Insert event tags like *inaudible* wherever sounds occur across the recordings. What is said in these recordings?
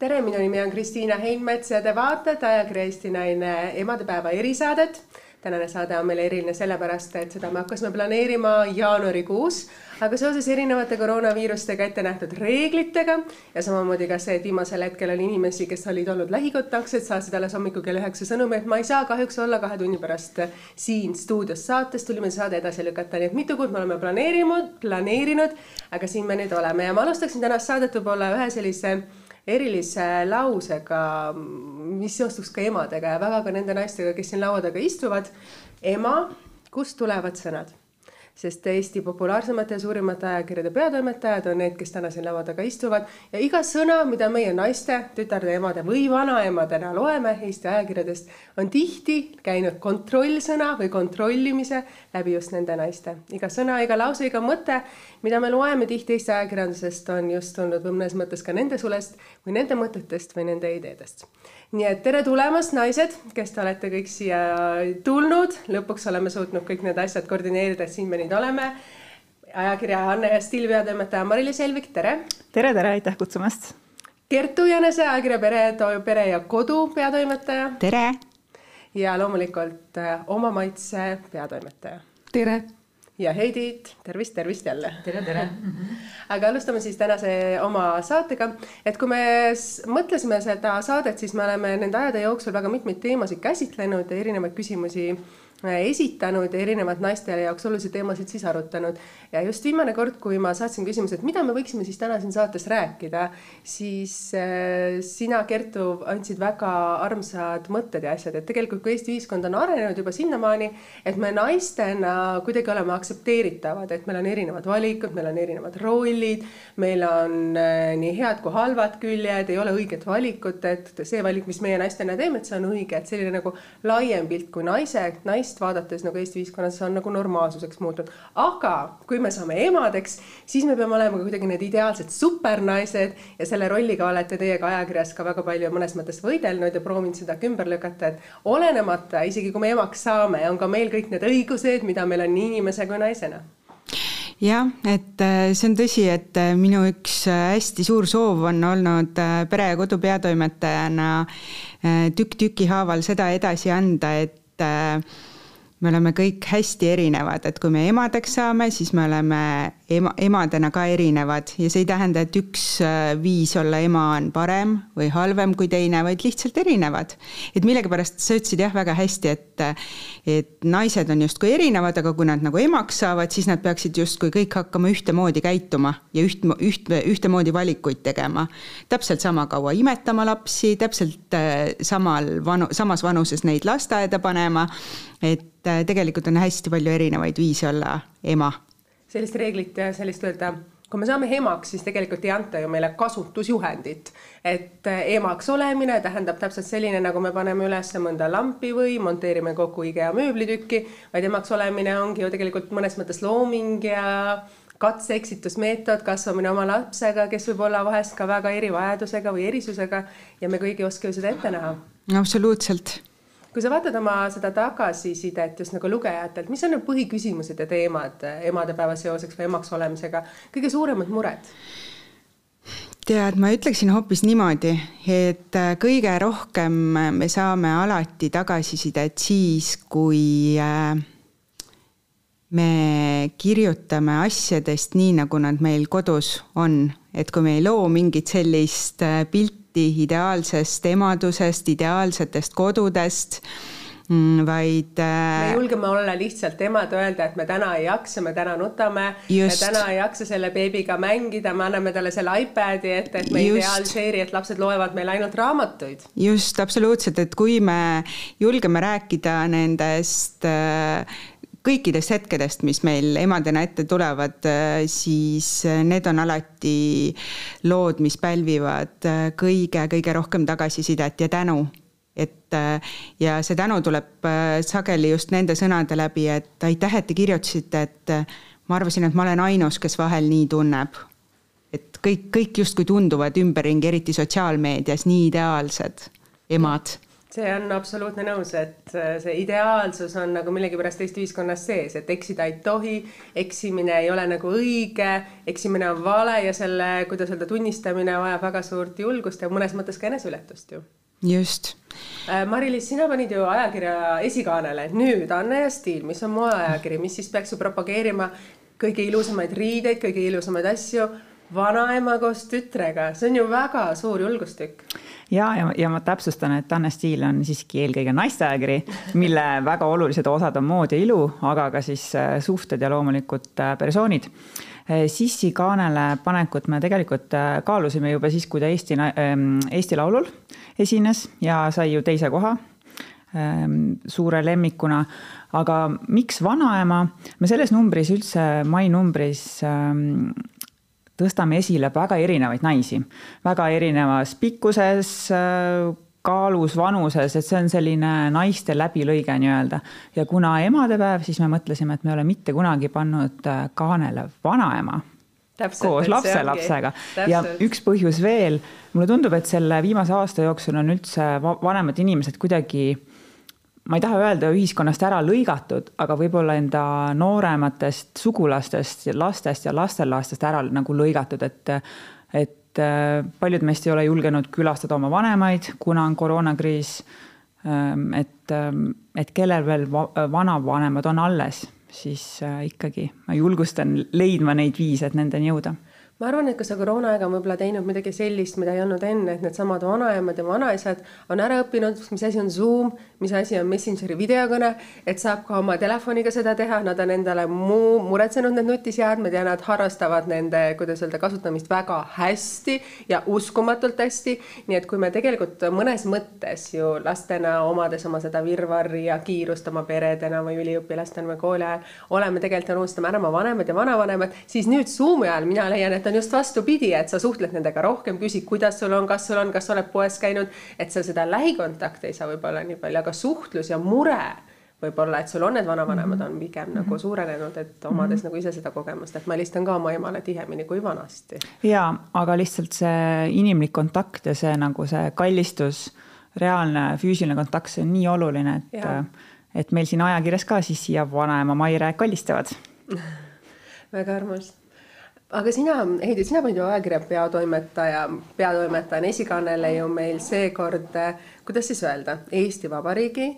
tere, minu nimi on Kristiina Heinmets ja te vaatate ajakirja Eesti Naine emadepäeva erisaadet. tänane saade on meil eriline sellepärast, et seda me hakkasime planeerima jaanuarikuus, aga seoses erinevate koroonaviirustega ette nähtud reeglitega ja samamoodi ka see, et viimasel hetkel oli inimesi, kes olid olnud lähikontaktsed, saatsid alles hommikul kell üheksa sõnumi, et ma ei saa kahjuks olla kahe tunni pärast siin stuudios saates, tulime saade edasi lükata, nii et mitu kuud me oleme planeerinud, planeerinud, aga siin me nüüd oleme ja ma alustaksin tänast saadet võib-olla ühe sellise erilise lausega, mis seostuks ka emadega ja väga ka nende naistega, kes siin laua taga istuvad. ema, kust tulevad sõnad? Sest Eesti populaarsemate ja suurimate ajakirjade peatoimetajad on need, kes täna siin laua taga istuvad ja iga sõna, mida meie naiste, tütarde, emade või vanaemadena loeme Eesti ajakirjadest, on tihti käinud kontrollsõna või kontrollimise läbi just nende naiste. iga sõna, iga lause, iga mõte, mida me loeme tihti Eesti ajakirjandusest, on just tulnud mõnes mõttes ka nende sulest või nende mõtetest või nende ideedest nii et tere tulemast, naised, kes te olete kõik siia tulnud, lõpuks oleme suutnud kõik need asjad koordineerida, et siin me nüüd oleme. ajakirja Anne ja Still peatoimetaja Mari-Liis Helvik, tere. tere, tere, aitäh kutsumast. Kertu Jänese, ajakirja Pere, Pere ja Kodu peatoimetaja. tere. ja loomulikult äh, Oma Maitse peatoimetaja. tere ja Heidit, tervist, tervist jälle. tere, tere. -hmm. aga alustame siis tänase oma saatega, et kui me mõtlesime seda saadet, siis me oleme nende ajade jooksul väga mitmeid teemasid käsitlenud ja erinevaid küsimusi esitanud ja erinevad naiste jaoks olulisi teemasid siis arutanud. ja just viimane kord, kui ma saatsin küsimuse, et mida me võiksime siis täna siin saates rääkida, siis äh, sina, Kertu, andsid väga armsad mõtted ja asjad, et tegelikult kui Eesti ühiskond on arenenud juba sinnamaani, et me naistena kuidagi oleme aktsepteeritavad, et meil on erinevad valikud, meil on erinevad rollid, meil on äh, nii head kui halvad küljed, ei ole õiget valikut, et see valik, mis meie naistena teeme, et see on õige, et selline nagu laiem pilt kui naise, naist naist vaadates nagu Eesti ühiskonnas on nagu normaalsuseks muutunud. aga kui me saame emadeks, siis me peame olema ka kuidagi need ideaalsed supernaised ja selle rolliga olete teie ka ajakirjas ka väga palju mõnes mõttes võidelnud ja proovinud seda ümber lükata, et olenemata, isegi kui me emaks saame, on ka meil kõik need õigused, mida meil on nii inimese kui naisena jah, et äh, see on tõsi, et äh, minu üks äh, hästi suur soov on olnud pere ja kodu peatoimetajana tükk tüki haaval seda edasi anda, et me oleme kõik hästi erinevad, et kui me emadeks saame, siis me oleme ema, emadena ka erinevad ja see ei tähenda, et üks äh, viis olla ema on parem või halvem kui teine, vaid lihtsalt erinevad. et millegipärast sa ütlesid jah, väga hästi, et, et naised on justkui erinevad, aga kui nad nagu emaks saavad, siis nad peaksid justkui kõik hakkama ühtemoodi käituma ja üht, üht, ühtemoodi valikuid tegema. täpselt sama kaua imetama lapsi, täpselt äh, samal vanu, samas vanuses neid lasteaeda panema, et et äh, tegelikult on hästi palju erinevaid viise olla ema. sellist reeglit ja sellist öelda, kui me saame emaks, siis tegelikult ei anta ju meile kasutusjuhendit. et äh, emaks olemine tähendab täpselt selline, nagu me paneme üles mõnda lampi või monteerime kokku IKEA mööblitükki, vaid emaks olemine ongi ju tegelikult mõnes mõttes looming ja katse-eksitusmeetod, kasvamine oma lapsega, kes võib olla vahest ka väga erivajadusega või erisusega ja me kõik ei oska ju seda ette näha. absoluutselt kui sa vaatad oma seda tagasisidet just nagu lugejatelt, mis on need põhiküsimused ja teemad emadepäeva seoseks või emaks olemisega, kõige suuremad mured? tead, ma ütleksin hoopis niimoodi, et äh, kõige rohkem me saame alati tagasisidet siis, kui äh, me kirjutame asjadest nii, nagu nad meil kodus on, et kui me ei loo mingit sellist pilti, pilti ideaalsest emadusest, ideaalsetest kodudest mm, vaid. me äh, julgeme olla lihtsalt emad, öelda, et me täna ei jaksa, me täna nutame. me täna ei jaksa selle beebiga mängida, me anname talle selle iPad'i ette, et me just. ideaalseeri, et lapsed loevad meil ainult raamatuid. just, absoluutselt, et kui me julgeme rääkida nendest äh, kõikidest hetkedest, mis meil emadena ette tulevad, äh, siis äh, need on alati lood, mis pälvivad kõige-kõige äh, rohkem tagasisidet ja tänu. et ja see tänu tuleb sageli just nende sõnade läbi, et aitäh, et te kirjutasite, et ma arvasin, et ma olen ainus, kes vahel nii tunneb. et kõik, kõik justkui tunduvad ümberringi, eriti sotsiaalmeedias, nii ideaalsed emad see on absoluutne nõus, et äh, see ideaalsus on nagu millegipärast Eesti ühiskonnas sees, et eksida ei tohi, eksimine ei ole nagu õige, eksimine on vale ja selle, kuidas öelda, tunnistamine vajab väga suurt julgust ja mõnes mõttes ka eneseületust ju. just. Äh, Mari-Liis, sina panid ju ajakirja esikaanele, nüüd Anne ja Stiil, mis on moeajakiri, mis siis peaks ju propageerima kõige ilusamaid riideid, kõige ilusamaid asju vanaema koos tütrega, see on ju väga suur julgustükk. ja, ja, ja ma täpsustan, et Anne Stiil on siiski eelkõige naisteajakiri, mille väga olulised osad on mood ja ilu, aga ka siis äh, suhted ja loomulikult äh, persoonid. Äh, Sissi kaanele panekut me tegelikult kaalusime juba siis, kui ta Eesti, ähm, Eesti Laulul esines ja sai ju teise koha ähm, suure lemmikuna. aga miks vanaema, me selles numbris üldse, mai numbris ähm, tõstame esile väga erinevaid naisi, väga erinevas pikkuses, kaalus, vanuses, et see on selline naiste läbilõige nii-öelda. ja kuna emadepäev, siis me mõtlesime, et me ei ole mitte kunagi pannud äh, kaanele vanaema Täpselt, koos lapselapsega. Ja üks põhjus veel, mulle tundub, et selle viimase aasta jooksul on üldse vanemad inimesed kuidagi ma ei taha öelda ühiskonnast ära lõigatud, aga võib-olla enda noorematest sugulastest, lastest ja lastelastest ära nagu lõigatud, et, et äh, paljud meist ei ole julgenud külastada oma vanemaid, kuna on koroonakriis. Ähm, et, ähm, et kellel veel vanavanemad on alles, siis äh, ikkagi ma julgustan leidma neid viise, et nendeni jõuda ma arvan, et ka see koroonaaeg on võib-olla teinud midagi sellist, mida ei olnud enne, et needsamad vanaemad ja vanaisad on ära õppinud, mis asi on Zoom, mis asi on Messengeri videokõne, et saab ka oma telefoniga seda teha, nad on endale muu muretsenud need nutiseadmed ja nad harrastavad nende, kuidas öelda, kasutamist väga hästi ja uskumatult hästi. nii et kui me tegelikult mõnes mõttes ju lastena, omades oma seda virvarri ja kiirust oma peredena või üliõpilastena või kooli ajal, oleme tegelikult unustame ära oma vanemad ja vanavanemad, siis nüüd Zoomi ajal mina leian, et on just vastupidi, et sa suhtled nendega rohkem, küsid, kuidas sul on, kas sul on, kas sa oled poes käinud, et sa seda lähikontakti ei saa võib-olla nii palju, aga suhtlus ja mure võib-olla, et sul on need vanavanemad -hmm. on pigem mm -hmm. nagu mhm. suurenenud, et omades mm -hmm. nagu ise seda kogemust, et ma helistan ka oma emale tihemini kui vanasti. ja, aga lihtsalt see inimlik kontakt ja see nagu see kallistus, reaalne füüsiline kontakt, see on nii oluline, et, et meil siin ajakirjas ka siis siia vanaema Maire kallistavad *laughs* väga armas aga sina, Heidi, sina panid ju ajakirja peatoimetaja, peatoimetajana esikaanele ju meil seekord, kuidas siis öelda, Eesti Vabariigi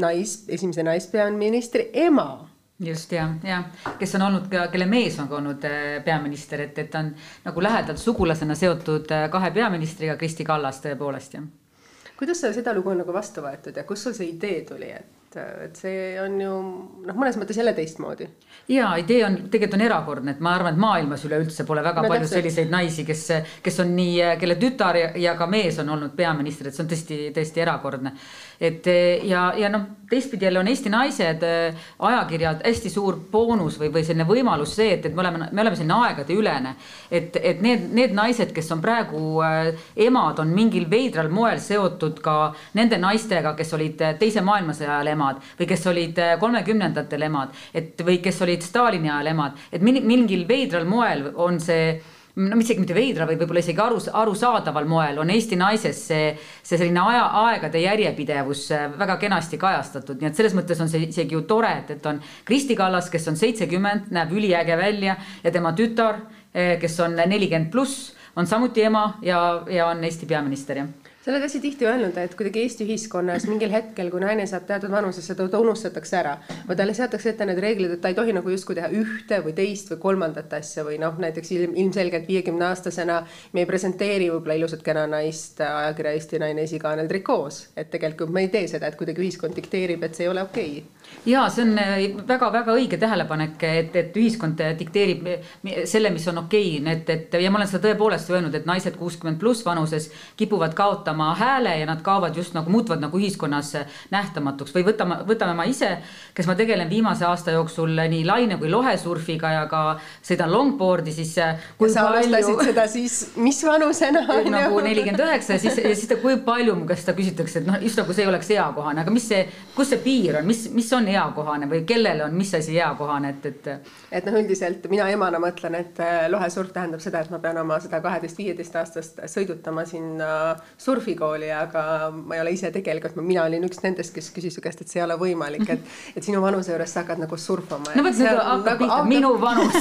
nais, esimese naispeaministri ema. Just ja, ja kes on olnud ka, kelle mees on ka olnud äh, peaminister, et, et ta on nagu lähedalt sugulasena seotud äh, kahe peaministriga, Kristi Kallas tõepoolest jah. kuidas seda lugu on nagu vastu võetud ja kust sul see idee tuli, et et see on ju noh, mõnes mõttes jälle teistmoodi. ja idee on tegelikult on erakordne, et ma arvan, et maailmas üleüldse pole väga no, palju täpselt. selliseid naisi, kes, kes on nii, kelle tütar ja, ja ka mees on olnud peaminister, et see on tõesti, tõesti erakordne. Et ja, ja noh, teistpidi jälle on Eesti naised, ajakirjad hästi suur boonus või, või selline võimalus see, et, et me oleme, me oleme selline aegadeülene. et, et need, need naised, kes on praegu äh, emad, on mingil veidral moel seotud ka nende naistega, kes olid teise maailmasõja ajal emad või kes olid kolmekümnendatel emad, et või kes olid Stalini ajal emad, et mingil veidral moel on see no isegi mitte veidra, vaid võib-olla isegi aru, arusaadaval moel on Eesti naises see, see selline aja, aegade järjepidevus äh, väga kenasti kajastatud, nii et selles mõttes on see isegi ju tore, et, et on Kristi Kallas, kes on seitsekümmend, näeb üliäge välja ja tema tütar, äh, kes on nelikümmend pluss, on samuti ema ja, ja on Eesti peaminister, jah sa oled hästi tihti öelnud, et kuidagi Eesti ühiskonnas mingil hetkel, kui naine saab teatud vanusesse, ta unustatakse ära. Või talle seatakse ette need reeglid, et ta ei tohi nagu justkui teha ühte või teist või kolmandat asja või noh, näiteks ilm, ilmselgelt viiekümne aastasena me ei presenteeri võib-olla ilusat kena naist ajakirja Eesti Naine esikaanel trikoos, et tegelikult me ei tee seda, et kuidagi ühiskond dikteerib, et see ei ole okei. okay ja see on väga-väga äh, õige tähelepanek, et, et ühiskond dikteerib selle, mis on okei okay., et, et ja ma olen seda tõepoolest öelnud, et naised kuuskümmend pluss vanuses kipuvad kaotama hääle ja nad kaovad just nagu, muutuvad nagu ühiskonnas nähtamatuks või võtame, võtame ma ise, kes ma tegelen viimase aasta jooksul nii laine kui lohesurfiga ja ka sõidan longboard'i, siis. Äh, sa alustasid palju... seda siis mis vanusena? *laughs* nagu nelikümmend üheksa ja siis, ja siis kui palju mu käest seda küsitakse, et noh, just nagu see ei oleks eakohane, aga mis see, kus see piir on, mis, mis on eakohane või kellele on mis asi eakohane, et, et. et noh, üldiselt mina emana mõtlen, et äh, lohesurf tähendab seda, et ma pean oma seda kaheteist, viieteist aastast sõidutama sinna surf surfikooli, aga ma ei ole ise tegelikult, mina olin üks nendest, kes küsis su käest, et see ei ole võimalik, et, et sinu vanuse juures sa hakkad nagu surfama. no vot, nüüd hakkab nagu, pihta minu vanus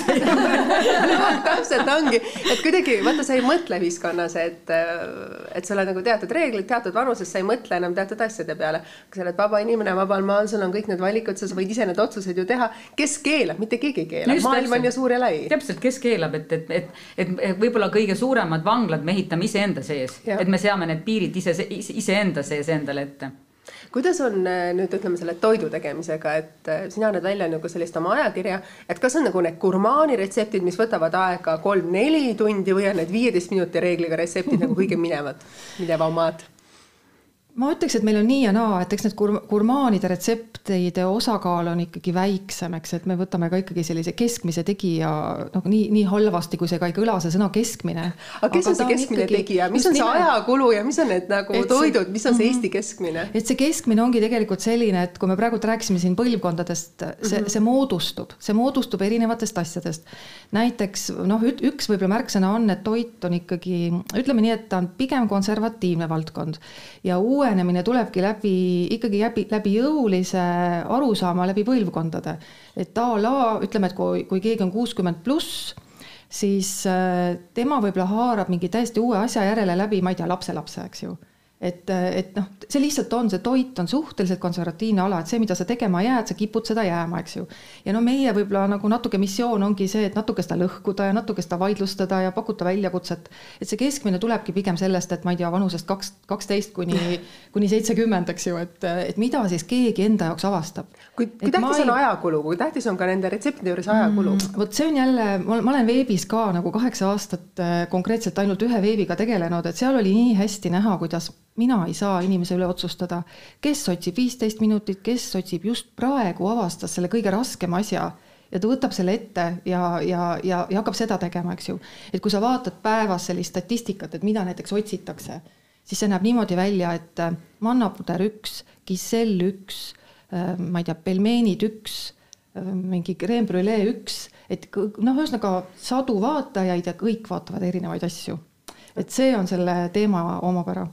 *laughs* täpselt ongi, et kuidagi vaata, sa ei mõtle ühiskonnas, et, et sul on nagu teatud reeglid, teatud vanuses sa ei mõtle enam teatud asjade peale. kui sa oled vaba inimene, vabal maal, sul on kõik need valikud, sa võid ise need otsused ju teha. kes keelab, mitte keegi ei keela, maailm on ju suur ja lai. täpselt, kes keelab, et, et, et, et, et võib-olla kõige suuremad vanglad me ehitame iseenda sees, et me seame need piirid ise, iseenda sees endale ette kuidas on äh, nüüd ütleme selle toidu tegemisega, et äh, sina annad välja nagu sellist oma ajakirja, et kas on nagu need gurmaani retseptid, mis võtavad aega kolm-neli tundi või on need viieteist minuti reegliga retseptid nagu kõige minevad, minevamad? Ma ütleks, et meil on nii ja naa, et eks need gur-, gurmaanide retseptide osakaal on ikkagi väiksem, eks, et me võtame ka ikkagi sellise keskmise tegija nagu nii, nii halvasti, kui see ka ei kõla, see sõna keskmine. aga kes on see keskmine ikkagi, tegija, mis on see nime... ajakulu ja mis on need nagu et toidud, mis on see Eesti keskmine? et see keskmine ongi tegelikult selline, et kui me praegult rääkisime siin põlvkondadest, see mm, -hmm. see moodustub, see moodustub erinevatest asjadest. näiteks noh, üks võib-olla märksõna on, et toit on ikkagi, ütleme nii, et ta on pigem konservatiivne valdkond ja uue uuenemine tulebki läbi, ikkagi läbi, läbi jõulise arusaama läbi põlvkondade. et a la ütleme, et kui, kui keegi on kuuskümmend pluss, siis äh, tema võib-olla haarab mingi täiesti uue asja järele läbi, ma ei tea, lapselapse, eks ju et, et noh, see lihtsalt on, see toit on suhteliselt konservatiivne ala, et see, mida sa tegema jääd, sa kipud seda jääma, eks ju. ja no meie võib-olla nagu natuke missioon ongi see, et natuke seda lõhkuda ja natuke seda vaidlustada ja pakkuda väljakutset. et see keskmine tulebki pigem sellest, et ma ei tea, vanusest kaks, kaksteist kuni, *laughs* kuni seitsekümmend, eks ju, et, et mida siis keegi enda jaoks avastab. kui, kui tähtis ei... on ajakulu, kui tähtis on ka nende retseptide juures ajakulu mm,? vot see on jälle, ma olen veebis ka nagu kaheksa aastat äh, konkreetselt ainult ühe veebiga tegelenud, et seal oli nii hästi näha, kuidas mina ei saa inimese üle otsustada, kes otsib viisteist minutit, kes otsib just praegu, avastas selle kõige raskema asja ja ta võtab selle ette ja, ja, ja, ja hakkab seda tegema, eks ju. et kui sa vaatad päevas sellist statistikat, et mida näiteks otsitakse, siis see näeb niimoodi välja, et äh, mannapuder üks, gisell üks, äh, ma ei tea, pelmeenid üks, äh, mingi creme brulee üks, et noh, ühesõnaga sadu vaatajaid ja kõik vaatavad erinevaid asju. et see on selle teema omapära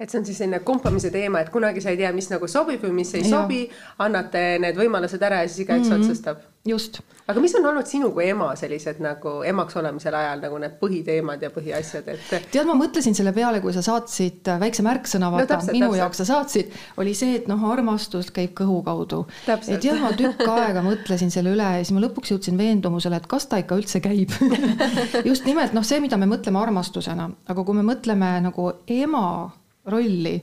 et see on siis selline kompamise teema, et kunagi sa ei tea, mis nagu sobib või mis ei ja. sobi, annate need võimalused ära ja siis igaüks mm -hmm. otsustab. just. aga mis on olnud sinu kui ema sellised nagu emaks olemisel ajal nagu need põhiteemad ja põhiasjad, et? tead, ma mõtlesin selle peale, kui sa saatsid väikse märksõna, vaata no, täpselt, minu täpselt. jaoks sa saatsid, oli see, et noh, armastus käib kõhu kaudu. et jah, ma tükk aega mõtlesin selle üle ja siis ma lõpuks jõudsin veendumusele, et kas ta ikka üldse käib *laughs* just nimelt noh, see, mida me mõtleme armastusena, aga kui me mõtleme nagu ema rolli,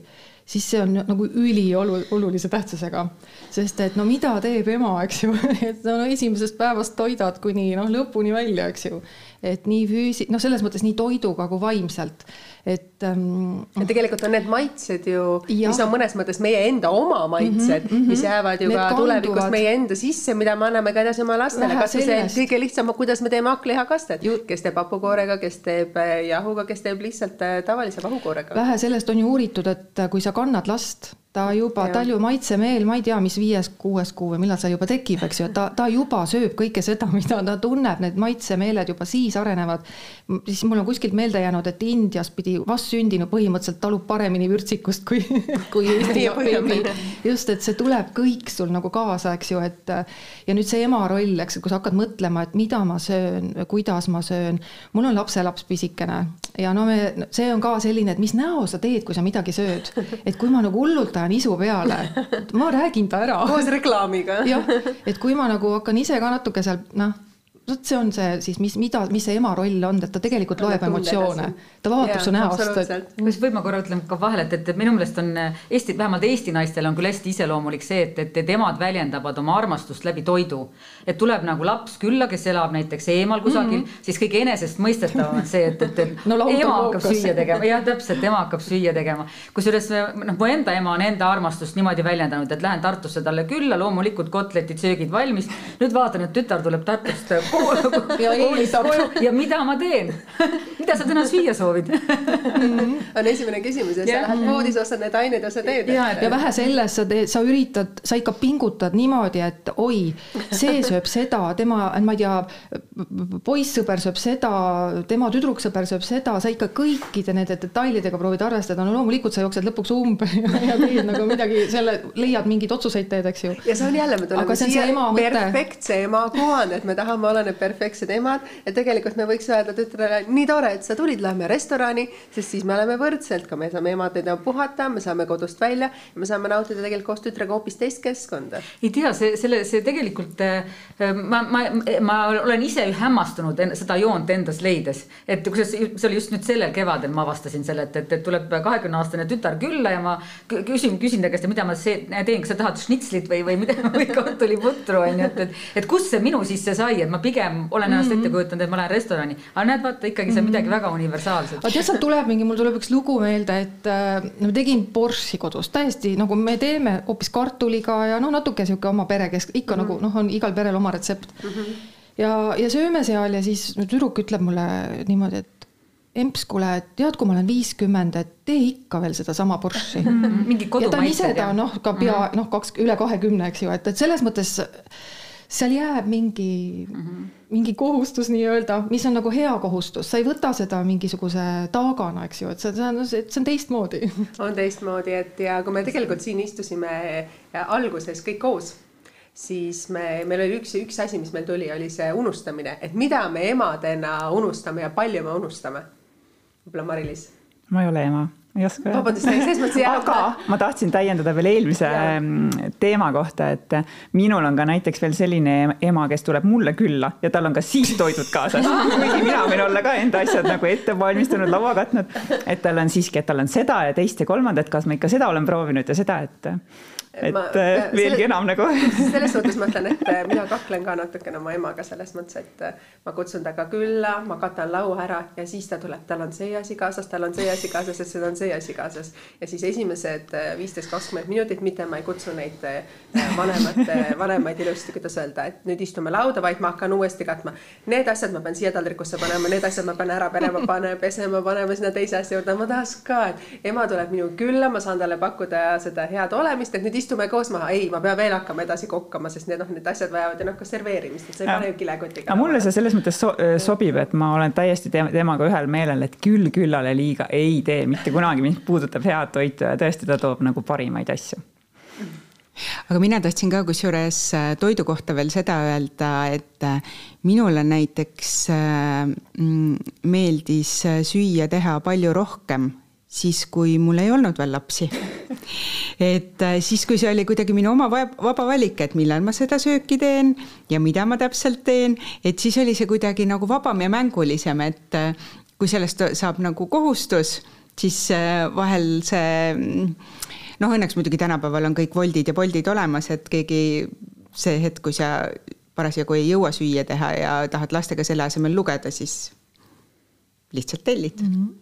siis see on nagu üliolulise tähtsusega. sest et no mida teeb ema, eks ju, *laughs* et no esimesest päevast toidad kuni noh, lõpuni välja, eks ju. Et nii füüsi-, noh, selles mõttes nii toiduga kui vaimselt. Et ähm,. ja tegelikult on need maitsed ju, mis on mõnes mõttes meie enda oma maitsed mm, -hmm, mis jäävad ju ka tulevikus meie enda sisse, mida me anname ka edasi oma lastele, kas või see kõige lihtsam, kuidas me teeme hakklihakastet, kes teeb hapukoorega, kes teeb äh, jahuga, kes teeb lihtsalt äh, tavalise vahukoorega. vähe sellest on ju uuritud, et kui sa kannad last ta juba, tal ju maitsemeel, ma ei tea, mis viies-kuues kuu või millal see juba tekib, eks ju, et ta, ta juba sööb kõike seda, *laughs* mida ta tunneb, need maitsemeeled juba siis arenevad. Siis mul on kuskilt meelde jäänud, et Indias pidi vastsündinu põhimõtteliselt talub paremini vürtsikust kui, *laughs* kui Eesti beebi. just, et see tuleb kõik sul nagu kaasa, eks ju, et ja nüüd see ema roll, eks, kui sa hakkad mõtlema, et mida ma söön, kuidas ma söön. mul on lapselaps pisikene ja no me, see on ka selline, et mis näo sa teed, kui sa midagi sööd. et kui ma nagu hullult ajan isu peale, ma räägin ta ära. koos reklaamiga. jah, et kui ma nagu hakkan ise ka natuke seal noh vot see on see siis, mis, mida, mis see ema roll on, et ta tegelikult loeb emotsioone. ta vaatab su näost. kas võib ma korra ütlen ka vahele, et, et minu meelest on Eesti, vähemalt Eesti naistel on küll hästi iseloomulik see, et, et, et emad väljendavad oma armastust läbi toidu. et tuleb nagu laps külla, kes elab näiteks eemal kusagil mm, -hmm. siis kõige enesestmõistetavam on see, et, et, et *laughs* no, ema hakkab süüa tegema, jah, täpselt, ema hakkab süüa tegema. kusjuures noh, mu enda ema on enda armastust niimoodi väljendanud, et lähen Tartusse talle külla, loomulikult kotletid, söögid valmis. nüüd vaatan, et tütar tuleb Tartust ja eelistab. ja mida ma teen mida sa täna süüa soovid *laughs* on esimene küsimus ja sa lähed poodis, ostad need ained ja sa teed. ja, ja vähe sellest, sa teed, sa üritad, sa ikka pingutad niimoodi, et oi, see *laughs* sööb seda, tema, ma ei tea, poissõber sööb seda, tema tüdruksõber sööb seda, sa ikka kõikide nende detailidega proovid arvestada, no loomulikult sa jooksed lõpuks umbe *laughs* ja, teed nagu midagi, selle, leiad mingeid otsuseid teed, eks ju. ja see on jälle, me tuleme siia perfektse ema kuvand, et me tahame olla need perfektsed emad. Ja tegelikult me võiks öelda tütrele, nii tore, et sa tulid, lähme restorani, sest siis me oleme võrdselt, ka me saame emadena puhata, me saame kodust välja ja me saame nautida tegelikult koos tütrega hoopis teist keskkonda. ei tea, see, selle, see tegelikult ma, ma, ma olen ise hämmastunud seda joont endas leides, et kusjuures see oli just nüüd sellel kevadel ma avastasin selle, et, et, et tuleb kahekümne aastane tütar külla ja ma küsin, küsin ta käest, mida ma teen, kas sa tahad šnitslit või, või mida *laughs* või kartuliputru on ju, et, et, et kust see minu sisse sai, et ma pigem olen ennast ette kujutanud, et ma lähen restorani, aga näed, vaata ikkagi see on midagi väga universaalset. aga tead, sealt tuleb mingi, mul tuleb üks lugu meelde, et äh, ma tegin borši kodus täiesti nagu me teeme hoopis kartuliga ja noh, natuke sihuke oma perekesk, ikka mm -hmm. nagu noh, on igal perel oma retsept mm. -hmm. ja, ja sööme seal ja siis tüdruk ütleb mulle niimoodi, et emps, kuule, tead, kui ma olen viiskümmend, et tee ikka veel sedasama borši mm. -hmm. mingi kodumaised. ja ta on ise ta noh, ka pea mm -hmm. noh, kaks üle kahekümne, eks ju, et, et selles mõttes seal jääb mingi mm, -hmm. mingi kohustus nii-öelda, mis on nagu hea kohustus, sa ei võta seda mingisuguse taagana, eks ju, et see, see on, see on teistmoodi. *laughs* on teistmoodi, et ja kui me tegelikult siin istusime alguses kõik koos siis me, meil oli üks, üks asi, mis meil tuli, oli see unustamine, et mida me emadena unustame ja palju me unustame. võib-olla Mari-Liis? ma ei ole ema ei oska öelda. vabandust, selles mõttes jah. aga ma tahtsin täiendada veel eelmise ja. Mm, teema kohta, et minul on ka näiteks veel selline ema, kes tuleb mulle külla ja tal on ka siis toidud kaasas. *laughs* kuigi mina võin olla ka enda asjad nagu ette valmistanud, laua katnud, et tal on siiski, et tal on seda ja teist ja kolmandat, kas ma ikka seda olen proovinud ja seda, et et ma, äh, veelgi selle, enam nagu *laughs* selles suhtes ma ütlen, et äh, mina kaklen ka natukene oma emaga selles mõttes, et äh, ma kutsun ta ka külla, ma katan laua ära ja siis ta tuleb, tal on see asi kaasas, tal on see asi kaasas, et seal on see asi kaasas. ja siis esimesed viisteist, kakskümmend minutit, mitte ma ei kutsu neid vanemat, vanemaid ilusti, kuidas öelda, et nüüd istume lauda, vaid ma hakkan uuesti katma. Need asjad ma pean siia taldrikusse panema, need asjad ma pean ära panema, pane, pesema, panema sinna teise asja juurde, ma tahaks ka, et ema tuleb minu külla, ma saan talle pakkuda seda head olemist, et nüüd istume istume koos maha, ei, ma pean veel hakkama edasi kokkama, sest need noh, need asjad vajavad ennast ka serveerimist, et sa ei pane ju kilekotiga. aga mulle see selles mõttes so sobib, et ma olen täiesti temaga ühel meelel, et küll küllale liiga ei tee mitte kunagi, mis puudutab head toitu ja tõesti, ta toob nagu parimaid asju aga mina tahtsin ka kusjuures äh, toidu kohta veel seda öelda, et äh, minule näiteks äh, mm, meeldis süüa teha palju rohkem siis, kui mul ei olnud veel lapsi. *laughs* et äh, siis, kui see oli kuidagi minu oma vaba valik, et millal ma seda sööki teen ja mida ma täpselt teen, et siis oli see kuidagi nagu vabam ja mängulisem, et äh, kui sellest saab nagu kohustus, siis äh, vahel see noh, õnneks muidugi tänapäeval on kõik Woldid ja Boltid olemas, et keegi see hetk, kui sa parasjagu ei jõua süüa teha ja tahad lastega selle asemel lugeda, siis lihtsalt tellid mm. -hmm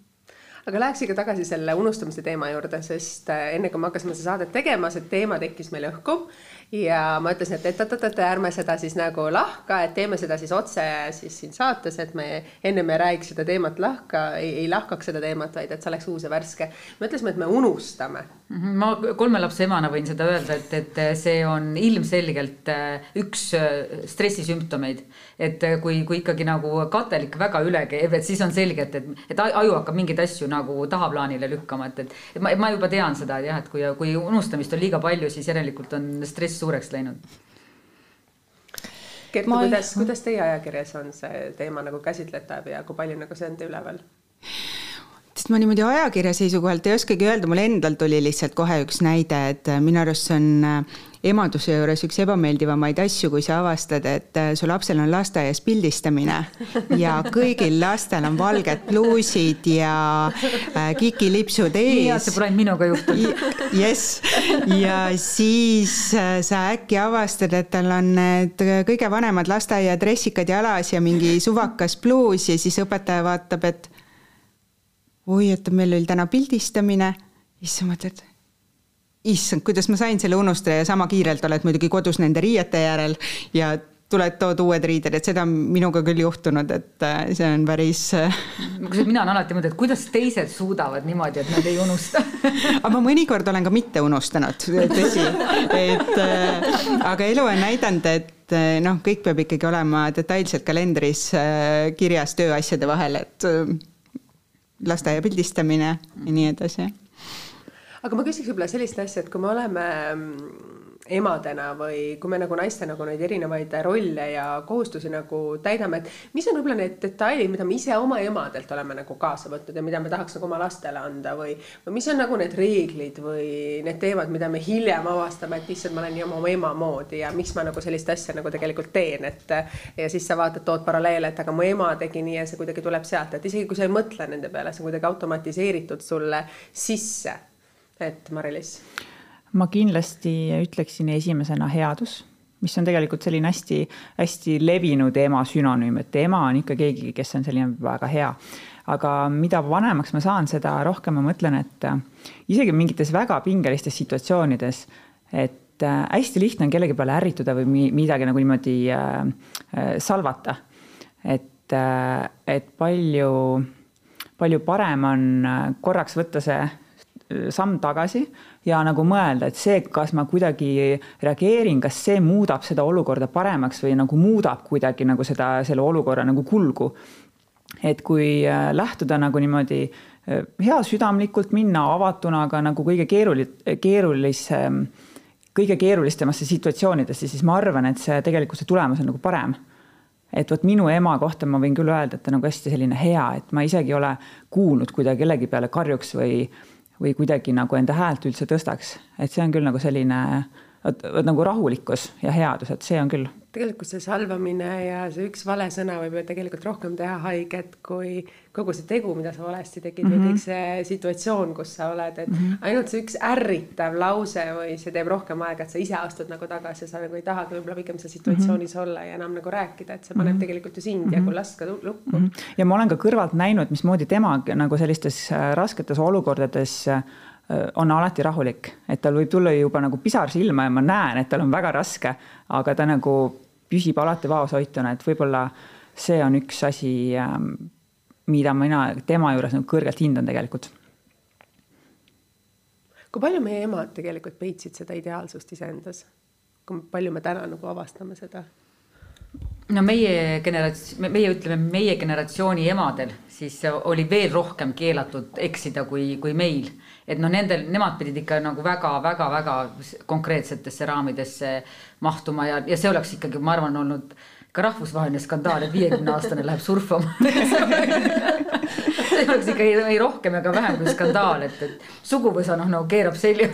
aga läheks ikka tagasi selle unustamise teema juurde, sest äh, enne kui me hakkasime seda saadet tegema, see teema tekkis meil õhku ja ma ütlesin, et, et oot-oot-oot, ärme seda siis nagu lahka, et teeme seda siis otse siis siin saates, et me ennem ei räägiks seda teemat lahka, ei lahkaks seda teemat, vaid et see oleks uus ja värske. me ütlesime, et me unustame. Mhm, ma kolme lapse emana võin seda öelda, et, et see on ilmselgelt äh, üks äh, stressisümptomeid. et äh, kui, kui ikkagi nagu katel ikka väga üle käib, et siis on selge, et, et, et aju hakkab mingeid asju nagu tahaplaanile lükkama, et, et, et ma, ma juba tean seda, jah, et kui, kui unustamist on liiga palju, siis järelikult on stress päris suureks läinud. Kertu, kuidas, kuidas teie ajakirjas on see teema nagu käsitletav ja kui palju nagu see on üleval? sest ma niimoodi ajakirja seisukohalt ei oskagi öelda, mul endal tuli lihtsalt kohe üks näide, et minu arust see on emaduse juures üks ebameeldivamaid asju, kui sa avastad, et äh, su lapsel on lasteaias pildistamine ja *laughs* kõigil lastel on valged pluusid ja äh, kikilipsud ees. et see pole ainult minuga juhtunud. jess, ja siis äh, sa äkki avastad, et tal on need kõige vanemad lasteaia dressikad jalas ja mingi suvakas pluus ja siis õpetaja vaatab, et oi, et meil oli täna pildistamine. ja siis sa mõtled issand, kuidas ma sain selle unustada ja sama kiirelt oled muidugi kodus nende riiete järel ja tuled, tood uued riided, et seda on minuga küll juhtunud, et äh, see on päris. Äh, mina olen alati mõelnud, et kuidas teised suudavad niimoodi, et nad ei unusta *laughs* aga ma mõnikord olen ka mitte unustanud, tõsi, et äh, aga elu on näidanud, et noh, kõik peab ikkagi olema detailselt kalendris kirjas tööasjade vahel, et lasteaia pildistamine ja nii edasi. Aga ma küsiks võib-olla sellist asja, et kui me oleme mm, emadena või kui me nagu naiste nagu neid erinevaid rolle ja kohustusi nagu täidame, et mis on võib-olla need detailid, mida me ise oma emadelt oleme nagu kaasa võtnud ja mida me tahaks nagu oma lastele anda või, või mis on nagu need reeglid või need teemad, mida me hiljem avastame, et issand, ma olen nii oma ema moodi ja miks ma nagu sellist asja nagu tegelikult teen, et ja siis sa vaatad, tood paralleele, et aga mu ema tegi nii ja see kuidagi tuleb sealt, et isegi kui sa ei mõtle nende peale, see on kuidagi automatiseeritud sulle sisse. Et Mari-Liis ma kindlasti ütleksin esimesena headus, mis on tegelikult selline hästi-hästi levinud ema sünonüüm, et ema on ikka keegi, kes on selline väga hea. aga mida vanemaks ma saan, seda rohkem ma mõtlen, et äh, isegi mingites väga pingelistes situatsioonides, et äh, hästi lihtne on kellegi peale ärrituda või midagi nagu niimoodi äh, salvata. et, et palju, palju parem on korraks võtta see samm tagasi ja nagu mõelda, et see, kas ma kuidagi reageerin, kas see muudab seda olukorda paremaks või nagu muudab kuidagi nagu seda, selle olukorra nagu kulgu. et kui äh, lähtuda nagu niimoodi äh, heasüdamlikult, minna avatuna, aga nagu kõige keeruli-, keerulisem, kõige keerulistemasse situatsioonidesse, siis ma arvan, et see tegelikult see tulemus on nagu parem et vot minu ema kohta ma võin küll öelda, et ta nagu hästi selline hea, et ma isegi ei ole kuulnud, kui ta kellegi peale karjuks või või kuidagi nagu enda häält üldse tõstaks, et see on küll nagu selline vot, nagu rahulikkus ja headus, et see on küll. Tegelikult see salvamine ja see üks vale sõna võib ju tegelikult rohkem teha haiget kui kogu see tegu, mida sa valesti tegid mm -hmm. või mhm. kõik see situatsioon, kus sa oled, et mm -hmm. ainult see üks ärritav lause või see teeb rohkem aega, et sa ise astud nagu tagasi ja sa nagu ei tahagi võib-olla pigem seal situatsioonis mm -hmm. olla ja enam nagu rääkida, et see paneb mm -hmm. tegelikult ju sind mm -hmm. ja kui last ka lukku mm. -hmm. ja ma olen ka kõrvalt näinud, mismoodi tema nagu sellistes äh, rasketes olukordades äh, on alati rahulik, et tal võib tulla juba nagu pisar silma ja ma näen, et tal on väga raske, aga ta nagu püsib alati vaoshoituna, et võib-olla see on üks asi, ähm, mida mina tema juures nagu kõrgelt hindan tegelikult. kui palju meie emad tegelikult peitsid seda ideaalsust iseendas? kui palju me täna nagu avastame seda? no meie generats-, meie ütleme, meie generatsiooni emadel siis oli veel rohkem keelatud eksida kui, kui meil et noh, nendel, nemad pidid ikka nagu väga-väga-väga konkreetsetesse raamidesse mahtuma ja, ja see oleks ikkagi, ma arvan, olnud ka rahvusvaheline skandaal, et viiekümne aastane läheb surfama. *laughs* See oleks ikka ei, ei rohkem ega vähem kui skandaal, et, et suguvõsa noh, nagu keerab selja.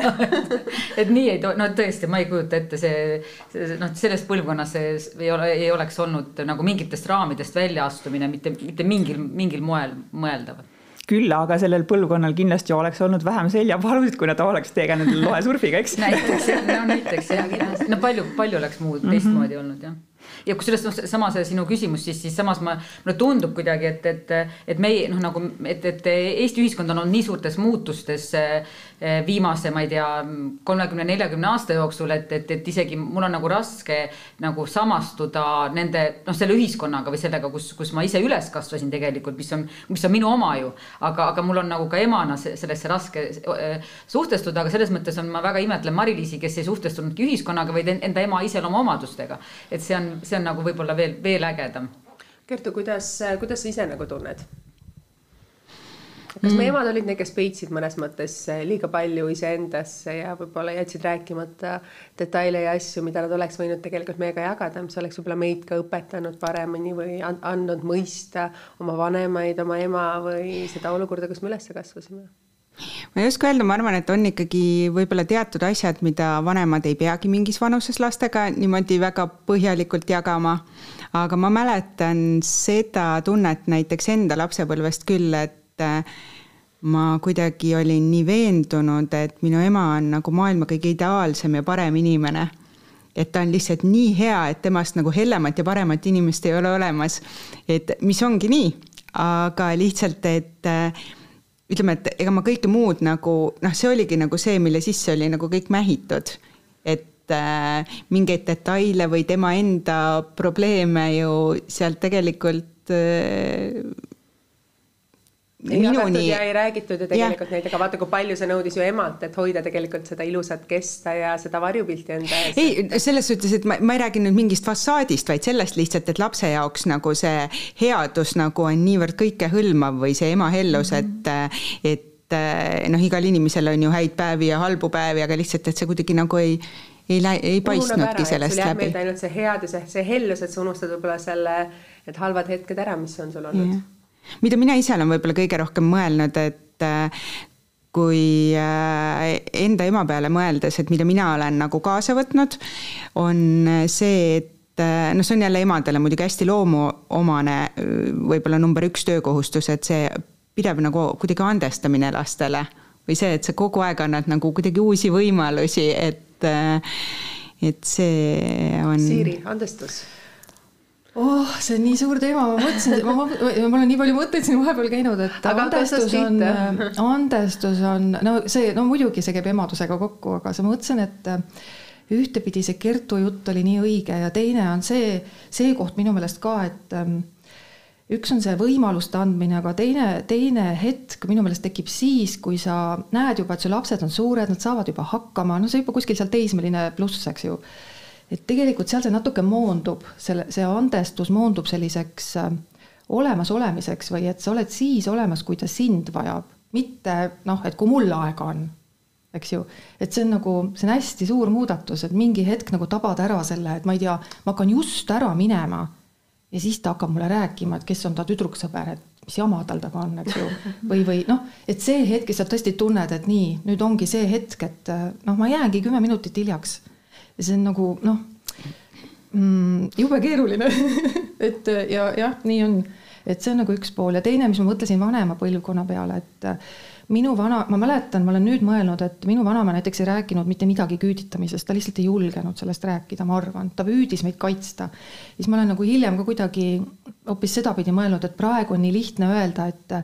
*laughs* Et nii ei too, no tõesti, ma ei kujuta ette, see, see noh, selles põlvkonnas see ei ole, ei oleks olnud nagu mingitest raamidest väljaastumine mitte, mitte mingil, mingil moel mõeldav küll aga sellel põlvkonnal kindlasti oleks olnud vähem seljapalusid, kui nad oleks tegelenud loesurfiga, *laughs* eks. Näiteks no näiteks jah, *laughs* no palju, palju oleks muud teistmoodi mm -hmm. olnud jah. Ja kusjuures noh, sama see sinu küsimus siis, siis samas ma, mulle tundub kuidagi, et, et, et meie noh, nagu, et, et Eesti ühiskond on olnud nii suurtes muutustes eh, viimase, ma ei tea, kolmekümne, neljakümne aasta jooksul, et, et, et isegi mul on nagu raske nagu samastuda nende noh, selle ühiskonnaga või sellega, kus, kus ma ise üles kasvasin tegelikult, mis on, mis on minu oma ju. aga, aga mul on nagu ka emana sellesse raske eh, suhtestuda, aga selles mõttes on, ma väga imetlen Mari-Liisi, kes ei suhtestunudki ühiskonnaga, vaid enda ema iseloomuomadustega. et see on see on nagu võib-olla veel, veel ägedam. Kertu, kuidas, kuidas sa ise nagu tunned? Kas mm. meie emad olid need, kes peitsid mõnes mõttes liiga palju iseendasse ja võib-olla jätsid rääkimata detaile ja asju, mida nad oleks võinud tegelikult meiega jagada, mis oleks võib-olla meid ka õpetanud paremini või andnud mõista oma vanemaid, oma ema või seda olukorda, kus me üles kasvasime ma ei oska öelda, ma arvan, et on ikkagi võib-olla teatud asjad, mida vanemad ei peagi mingis vanuses lastega niimoodi väga põhjalikult jagama. aga ma mäletan seda tunnet näiteks enda lapsepõlvest küll, et äh, ma kuidagi olin nii veendunud, et minu ema on nagu maailma kõige ideaalsem ja parem inimene. et ta on lihtsalt nii hea, et temast nagu hellemat ja paremat inimest ei ole olemas. et mis ongi nii, aga lihtsalt, et äh, ütleme, et ega ma kõike muud nagu noh, see oligi nagu see, mille sisse oli nagu kõik mähitud. et äh, mingeid detaile või tema enda probleeme ju sealt tegelikult minuni... ja ei räägitud ju tegelikult ja. aga vaata, kui palju see nõudis ju emalt, et hoida tegelikult seda ilusat kesta ja seda varjupilti enda ees. ei, selles suhtes, et ma, ma ei räägi nüüd mingist fassaadist, vaid sellest lihtsalt, et lapse jaoks nagu see headus nagu on niivõrd kõikehõlmav või see ema hellus mm, -hmm. et, et noh, igal inimesel on ju häid päevi ja halbu päevi, aga lihtsalt, et see kuidagi nagu ei ei lä-, ei paistnudki sellest läbi. ainult see headus, see hellus, et sa unustad võib-olla selle, need halvad hetked ära, mis on sul olnud yeah mida mina ise olen võib-olla kõige rohkem mõelnud, et äh, kui äh, enda ema peale mõeldes, et mida mina olen nagu kaasa võtnud, on see, et äh, noh, see on jälle emadele muidugi hästi loomuomane, võib-olla number üks töökohustus, et see pidev nagu kuidagi andestamine lastele või see, et sa kogu aeg annad nagu kuidagi uusi võimalusi, et, et see on. Siiri, andestus oh, see on nii suur teema, ma mõtlesin, ma, ma, ma olen nii palju mõtteid siin vahepeal käinud, et aga andestus on, andestus on, no see, no muidugi see käib emadusega kokku, aga sa mõtlesin, et äh, ühtepidi see Kertu jutt oli nii õige ja teine on see, see koht minu meelest ka, et ähm, üks on see võimaluste andmine, aga teine, teine hetk minu meelest tekib siis, kui sa näed juba, et su lapsed on suured, nad saavad juba hakkama, no see juba kuskil seal teismeline pluss, eks ju et tegelikult seal see natuke moondub, selle, see andestus moondub selliseks äh, olemasolemiseks või et sa oled siis olemas, kui ta sind vajab, mitte noh, et kui mul aega on, eks ju. et see on nagu, see on hästi suur muudatus, et mingi hetk nagu tabad ära selle, et ma ei tea, ma hakkan just ära minema ja siis ta hakkab mulle rääkima, et kes on ta tüdruksõber, et mis jama tal taga on, eks ju. või, või noh, et see hetk, sa tõesti tunned, et nii, nüüd ongi see hetk, et noh, ma jäängi kümme minutit hiljaks ja see on nagu noh mm,, jube keeruline. *laughs* Et ja jah, nii on, et see on nagu üks pool. Ja teine, mis ma mõtlesin vanema põlvkonna peale, et minu vana, ma mäletan, ma olen nüüd mõelnud, et minu vanaema näiteks ei rääkinud mitte midagi küüditamisest, ta lihtsalt ei julgenud sellest rääkida, ma arvan, ta püüdis meid kaitsta. siis ma olen nagu hiljem ka kuidagi hoopis sedapidi mõelnud, et praegu on nii lihtne öelda, et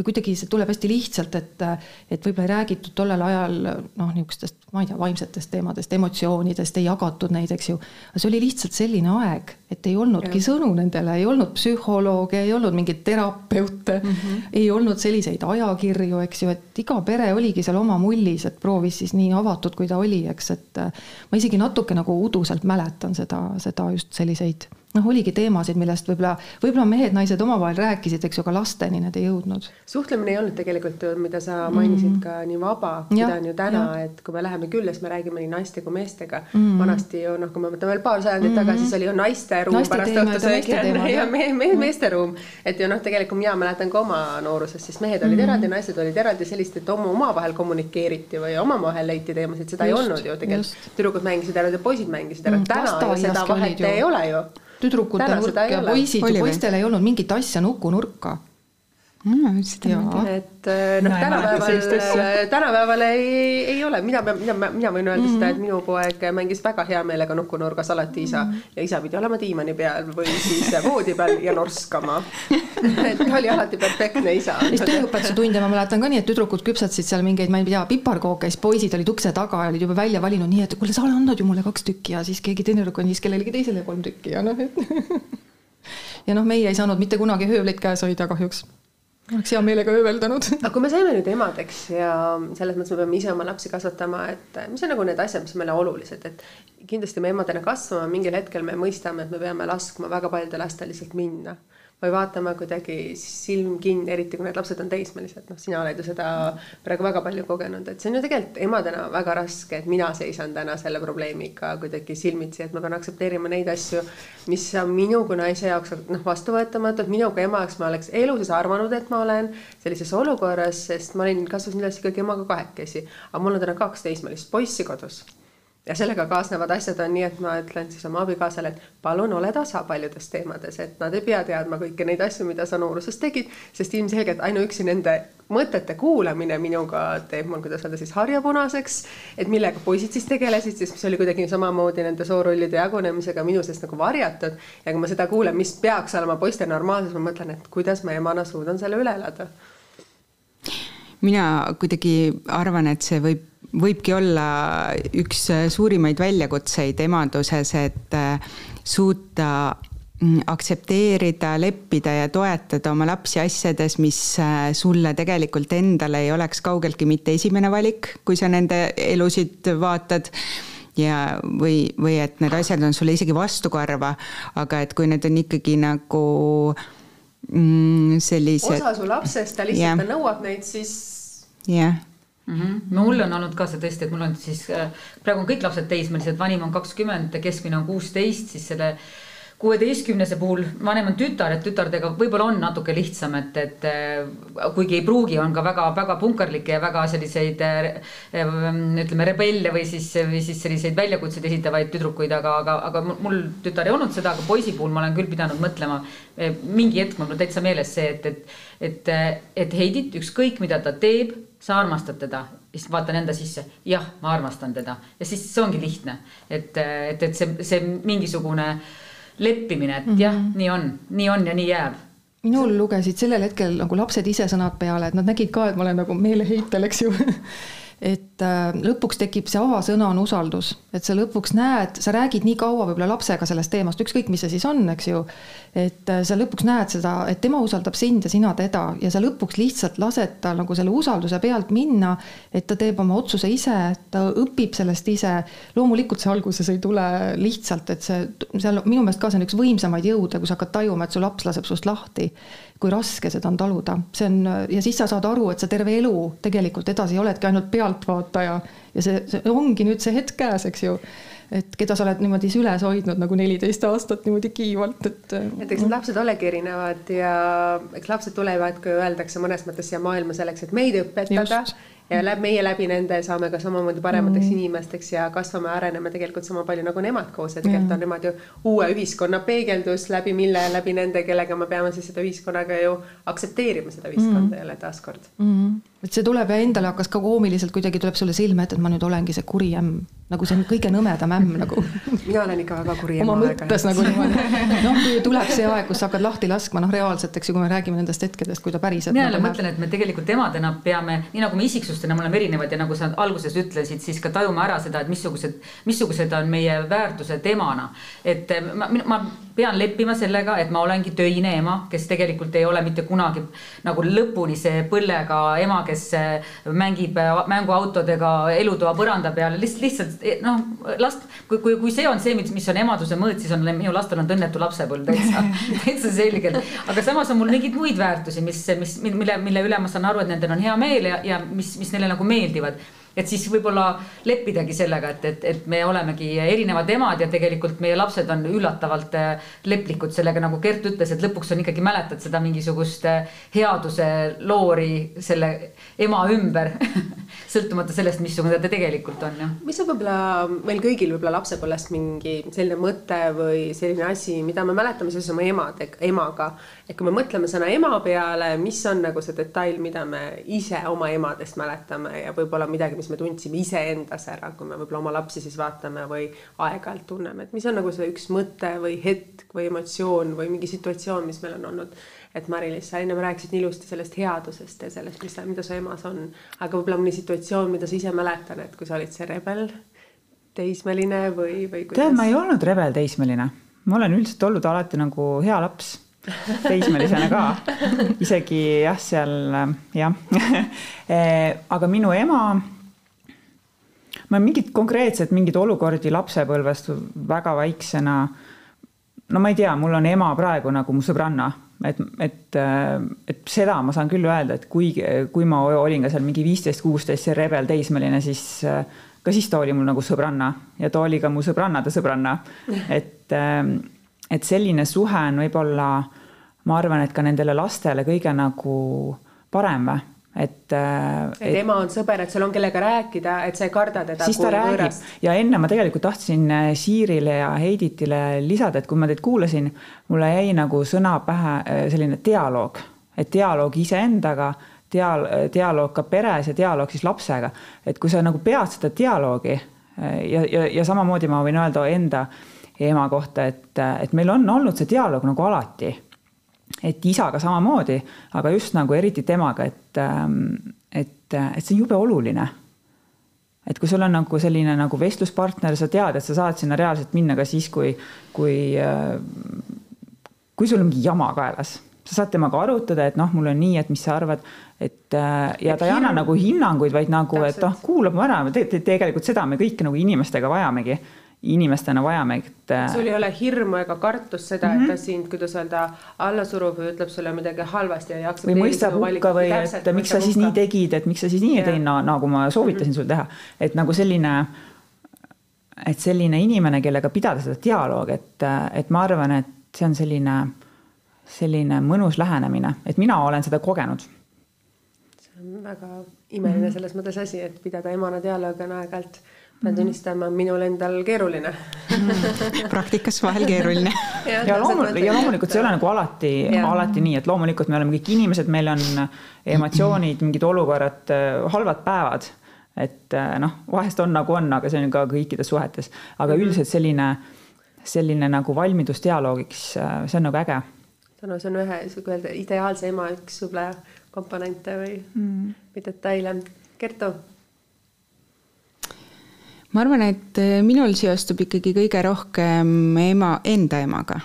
või kuidagi see tuleb hästi lihtsalt, et, et võib-olla ei räägitud tollel ajal noh, niisugustest, ma ei tea, vaimsetest teemadest, emotsioonidest, ei jagatud neid, eks ju. aga see oli lihtsalt selline aeg, et ei olnudki ja. sõnu nendele, ei olnud psühholooge, ei olnud mingeid terapeute mm, -hmm. ei olnud selliseid ajakirju, eks ju, et iga pere oligi seal oma mullis, et proovis siis nii avatud, kui ta oli, eks, et ma isegi natuke nagu uduselt mäletan seda, seda just selliseid noh, oligi teemasid, millest võib-olla, võib-olla mehed-naised omavahel rääkisid, eks ju, aga lasteni need ei jõudnud. suhtlemine ei olnud tegelikult mida sa mainisid mm. ka nii vaba, mida on ju täna, et kui me läheme külla, siis me räägime nii naiste kui meestega mm.. vanasti ju noh, kui me mõtleme veel paar sajandit mm. tagasi, siis oli ju naiste ruum naiste pärast õhtusööki ja me, me, meeste ruum. et ju noh, tegelikult mina mäletan ka oma noorusest, siis mehed olid mm. eraldi, naised olid eraldi, sellist, et oma, omavahel kommunikeeriti või omavahel leiti teemasid, seda just, ei olnud ju tegelikult. tüdrukud mängisid ära ja poisid mängisid ära mm,, täna ju seda vahet ei ole ju tüdrukute nurk ja poisid ja poistel ei olnud mingit asja nukunurka mm,. et äh, noh, tänapäeval, äh, tänapäeval ei, ei ole, mina pean, mina, mina võin öelda mm -hmm. seda, et minu poeg mängis väga hea meelega nukunurgas alati isa mm -hmm. ja isa pidi olema diivani peal või siis voodi peal ja norskama *laughs* et ta oli alati perfektne isa. siis tööõpetuse tunde ma mäletan ka nii, et tüdrukud küpsetasid seal mingeid, ma ei tea, piparkooke, siis poisid olid ukse taga ja olid juba välja valinud nii, et kuule, sa annad ju mulle kaks tükki ja siis keegi teine tüdruk andis kellelegi teisele kolm tükki ja noh, et *laughs* ja noh, meie ei saanud mitte kunagi höövlit käes hoida kahjuks oleks hea meelega ööveldanud. aga kui me saime nüüd emadeks ja selles mõttes me peame ise oma lapsi kasvatama, et mis on nagu need asjad, mis meile olulised, et kindlasti me emadena kasvame, mingil hetkel me mõistame, et me peame laskma väga paljudel lastel lihtsalt minna või vaatama kuidagi silm kinni, eriti kui need lapsed on teismelised, noh, sina oled ju seda praegu väga palju kogenud, et see on ju tegelikult emadena väga raske, et mina seisan täna selle probleemiga kuidagi silmitsi, et ma pean aktsepteerima neid asju, mis on minu kui naise jaoks noh, vastuvõetamatud, minu kui ema jaoks ma oleks elu sees arvanud, et ma olen sellises olukorras, sest ma olin, kasvasin üles ikkagi emaga kahekesi, aga mul on täna kaks teismelist poissi kodus ja sellega kaasnevad asjad on nii, et ma ütlen siis oma abikaasale, et palun ole tasa paljudes teemades, et nad ei pea teadma kõiki neid asju, mida sa nooruses tegid, sest ilmselgelt ainuüksi nende mõtete kuulamine minuga teeb mul, kuidas öelda siis harjapunaseks, et millega poisid siis tegelesid, siis mis oli kuidagi samamoodi nende soorollide jagunemisega minu seest nagu varjatud. ja kui ma seda kuulen, mis peaks olema poiste normaalsus, ma mõtlen, et kuidas ma emana suudan selle üle elada mina kuidagi arvan, et see võib, võibki olla üks suurimaid väljakutseid emaduses, et äh, suuta mm, aktsepteerida, leppida ja toetada oma lapsi asjades, mis äh, sulle tegelikult endale ei oleks kaugeltki mitte esimene valik, kui sa nende elusid vaatad ja, või, või et need asjad on sulle isegi vastukarva, aga et kui need on ikkagi nagu mm, sellised. osa su lapsest, ta lihtsalt yeah. nõuab neid, siis. jah yeah mm. -hmm. mul on olnud ka see tõesti, et mul on siis äh, praegu on kõik lapsed teismelised, vanim on kakskümmend, keskmine on kuusteist, siis selle kuueteistkümnese puhul vanem on tütar, et tütardega võib-olla on natuke lihtsam, et, et äh, kuigi ei pruugi, on ka väga-väga punkarlikke ja väga selliseid äh, ütleme, rebelle või siis, või siis selliseid väljakutseid esitavaid tüdrukuid, aga, aga, aga mul tütar ei olnud seda, aga poisi puhul ma olen küll pidanud mõtlema. Mingi hetk mul on täitsa meeles see, et, et, et, et Heidit, ükskõik mida ta teeb, sa armastad teda. Siis vaatan enda sisse, jah, ma armastan teda. Ja siis see ongi lihtne, et, et, et see, see mingisugune leppimine, et mm -hmm. jah, nii on, nii on ja nii jääb. Minul lugesid sellel hetkel nagu lapsed ise sõnad peale, et nad nägid ka, et ma olen nagu meeleheitel, eks ju *laughs* et äh, lõpuks tekib see avasõna on usaldus, et sa lõpuks näed, sa räägid nii kaua võib-olla lapsega sellest teemast, ükskõik, mis see siis on, eks ju. et äh, sa lõpuks näed seda, et tema usaldab sind ja sina teda ja sa lõpuks lihtsalt lased tal nagu selle usalduse pealt minna. et ta teeb oma otsuse ise, ta õpib sellest ise. loomulikult see alguses ei tule lihtsalt, et see seal minu meelest ka see on üks võimsamaid jõude, kui sa hakkad tajuma, et su laps laseb sinust lahti kui raske seda on taluda, see on ja siis sa saad aru, et sa terve elu tegelikult edasi oledki ainult pealtvaataja. Ja see, see ongi nüüd see hetk käes, eks ju et keda sa oled niimoodi süles hoidnud nagu neliteist aastat niimoodi kiivalt, et. et eks need lapsed olegi erinevad ja eks lapsed tulevad, kui öeldakse mõnes mõttes siia maailma selleks, et meid õpetada Just ja läbi meie läbi nende saame ka samamoodi paremateks mm. inimesteks ja kasvame, areneme tegelikult sama palju nagu nemad koos ja tegelikult mm. on nemad ju uue ühiskonna peegeldus läbi mille, läbi nende, kellega me peame siis seda ühiskonnaga ju aktsepteerima seda ühiskonda mm. jälle taaskord mm et see tuleb ja endale hakkas ka koomiliselt kuidagi tuleb sulle silme ette, et ma nüüd olengi see kuri ämm, nagu see on kõige nõmedam ämm nagu. *laughs* mina olen ikka väga kuri ämm. oma mõttes nagu niimoodi. noh, kui tuleb see aeg, kus sa hakkad lahti laskma, noh, reaalselt, eks ju, kui me räägime nendest hetkedest, kui ta päriselt. mina jälle nagu mõtlen, et me tegelikult emadena peame, nii nagu me isiksustena, me oleme erinevad ja nagu sa alguses ütlesid, siis ka tajuma ära seda, et missugused, missugused on meie väärtused emana. et ma, ma pean leppima sellega, et ma olengi töine ema, kes tegelikult ei ole mitte kunagi nagu lõpuni see põllega ema, kes äh, mängib mänguautodega elutoa põranda peal, lihtsalt, lihtsalt eh, noh, last, kui, kui, kui see on see, mis, mis on emaduse mõõt, siis on minu lastel on õnnetu lapsepõlv täitsa, *laughs* *laughs* täitsa selgelt. aga samas on mul mingeid muid väärtusi, mis, mis, mille, mille üle ma saan aru, et nendel on hea meel ja, ja mis, mis neile nagu meeldivad. Et siis võib-olla leppidagi sellega, et, et, et me olemegi erinevad emad ja tegelikult meie lapsed on üllatavalt äh, leplikud. Sellega, nagu Gert ütles, et lõpuks on ikkagi mäletad seda mingisugust äh, headuse loori selle ema ümber *laughs* sõltumata sellest, missugune ta tegelikult on, jah. mis on võib-olla meil kõigil võib-olla lapsepõlvest mingi selline mõte või selline asi, mida me mäletame seoses oma emade, emaga. et kui me mõtleme sõna ema peale, mis on nagu see detail, mida me ise oma emadest mäletame ja võib-olla midagi, mis me tundsime iseendas ära, kui me võib-olla oma lapsi siis vaatame või aeg-ajalt tunneme, et mis on nagu see üks mõte või hetk või emotsioon või mingi situatsioon, mis meil on olnud. Et Mari-Liis, sa ennem rääkisid nii ilusti sellest headusest ja sellest, mis, mida su emas on, aga võib-olla mõni situatsioon, mida sa ise mäletad, et kui sa olid see rebel, teismeline või, või kuidas? tead, ma ei olnud rebel teismeline, ma olen üldiselt olnud alati nagu hea laps. Teismelisena ka, *laughs* isegi jah, seal jah. *laughs* Eh, aga minu ema ma mingit konkreetset mingeid olukordi lapsepõlvest väga väiksena. no ma ei tea, mul on ema praegu nagu mu sõbranna, et, et, et seda ma saan küll öelda, et kui, kui ma olin ka seal mingi viisteist, kuusteist, see rebel teismeline, siis ka siis ta oli mul nagu sõbranna ja ta oli ka mu sõbrannade sõbranna. *laughs* et, et selline suhe on võib-olla, ma arvan, et ka nendele lastele kõige nagu parem või et, äh, et. et ema on sõber, et sul on kellega rääkida, et sa ei karda teda. siis ta räägib võõrast. ja enne ma tegelikult tahtsin äh, Siirile ja Heiditile lisada, et kui ma teid kuulasin, mulle jäi nagu sõna pähe äh, selline dialoog, et dialoog iseendaga, dial-, dialoog ka peres ja dialoog siis lapsega. et kui sa nagu pead seda dialoogi ja, ja, ja samamoodi ma võin öelda enda ema kohta, et, et meil on olnud see dialoog nagu alati et isaga samamoodi, aga just nagu eriti temaga, et, ähm, et, et see on jube oluline. et kui sul on nagu selline nagu vestluspartner, sa tead, et sa saad sinna reaalselt minna ka siis, kui, kui, äh, kui sul on mingi jama kaelas. Sa saad temaga arutada, et noh, mul on nii, et mis sa arvad, et äh, ja ta ei anna nagu hinnanguid, vaid nagu, et noh, kuulab mu ära te, te, tegelikult seda me kõik nagu inimestega vajamegi inimestena vajame, et. Äh, sul ei ole hirmu ega kartust seda mm, -hmm. et ta mhm. sind, kuidas öelda, alla surub või ütleb sulle midagi halvasti ja ei aktsepteeri. või mõistab hukka või täpselt, et miks sa siis nii tegid, et miks sa siis nii tegid, nagu ma soovitasin mm -hmm. sul teha. et nagu selline, et selline inimene, kellega pidada seda dialoogi, et, et ma arvan, et see on selline, selline mõnus lähenemine, et mina olen seda kogenud see on väga imeline -hmm. selles mõttes asi, et pidada emana dialoogi on aeg-ajalt pean tunnistama, minul endal keeruline praktikas vahel keeruline *laughs* ja, ja loomulikult, ja loomulikult see ei ole nagu alati, alati nii, et loomulikult me oleme kõik inimesed, meil on emotsioonid, mingid olukorrad, äh, halvad päevad. et äh, noh, vahest on nagu on, aga see on ka kõikides suhetes, aga mhm. üldiselt selline, selline nagu valmidus dialoogiks, äh, see on nagu äge. no see on ühe, sihuke öelda ideaalse ema üks võib-olla komponente või mm. või detaile. Kertu ma arvan, et äh, minul seostub ikkagi kõige rohkem ema, enda emaga.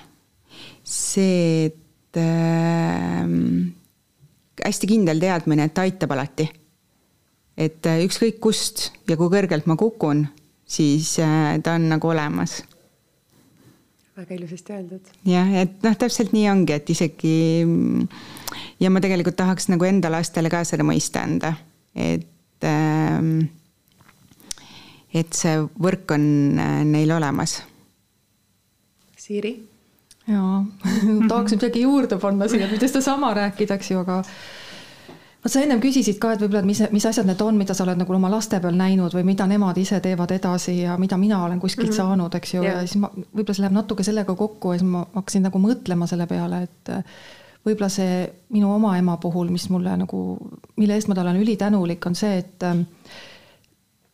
see, et äh, hästi kindel teadmine, et ta aitab alati. et äh, ükskõik kust ja kui kõrgelt ma kukun, siis äh, ta on nagu olemas. väga ilusasti öeldud. jah, et noh, täpselt nii ongi, et isegi ja ma tegelikult tahaks nagu enda lastele ka seda mõista anda, et äh, et see võrk on äh, neil olemas. Siiri? jaa *laughs* tahaks midagi juurde panna siia, mitte sedasama rääkida, eks ju, aga vot sa ennem küsisid ka, et võib-olla, et mis, mis asjad need on, mida sa oled nagu oma laste peal näinud või mida nemad ise teevad edasi ja mida mina olen kuskilt mm -hmm. saanud, eks ju yeah., ja siis ma, võib-olla see läheb natuke sellega kokku ja siis ma hakkasin nagu mõtlema selle peale, et võib-olla see minu oma ema puhul, mis mulle nagu, mille eest ma talle olen ülitänulik, on see, et Äh,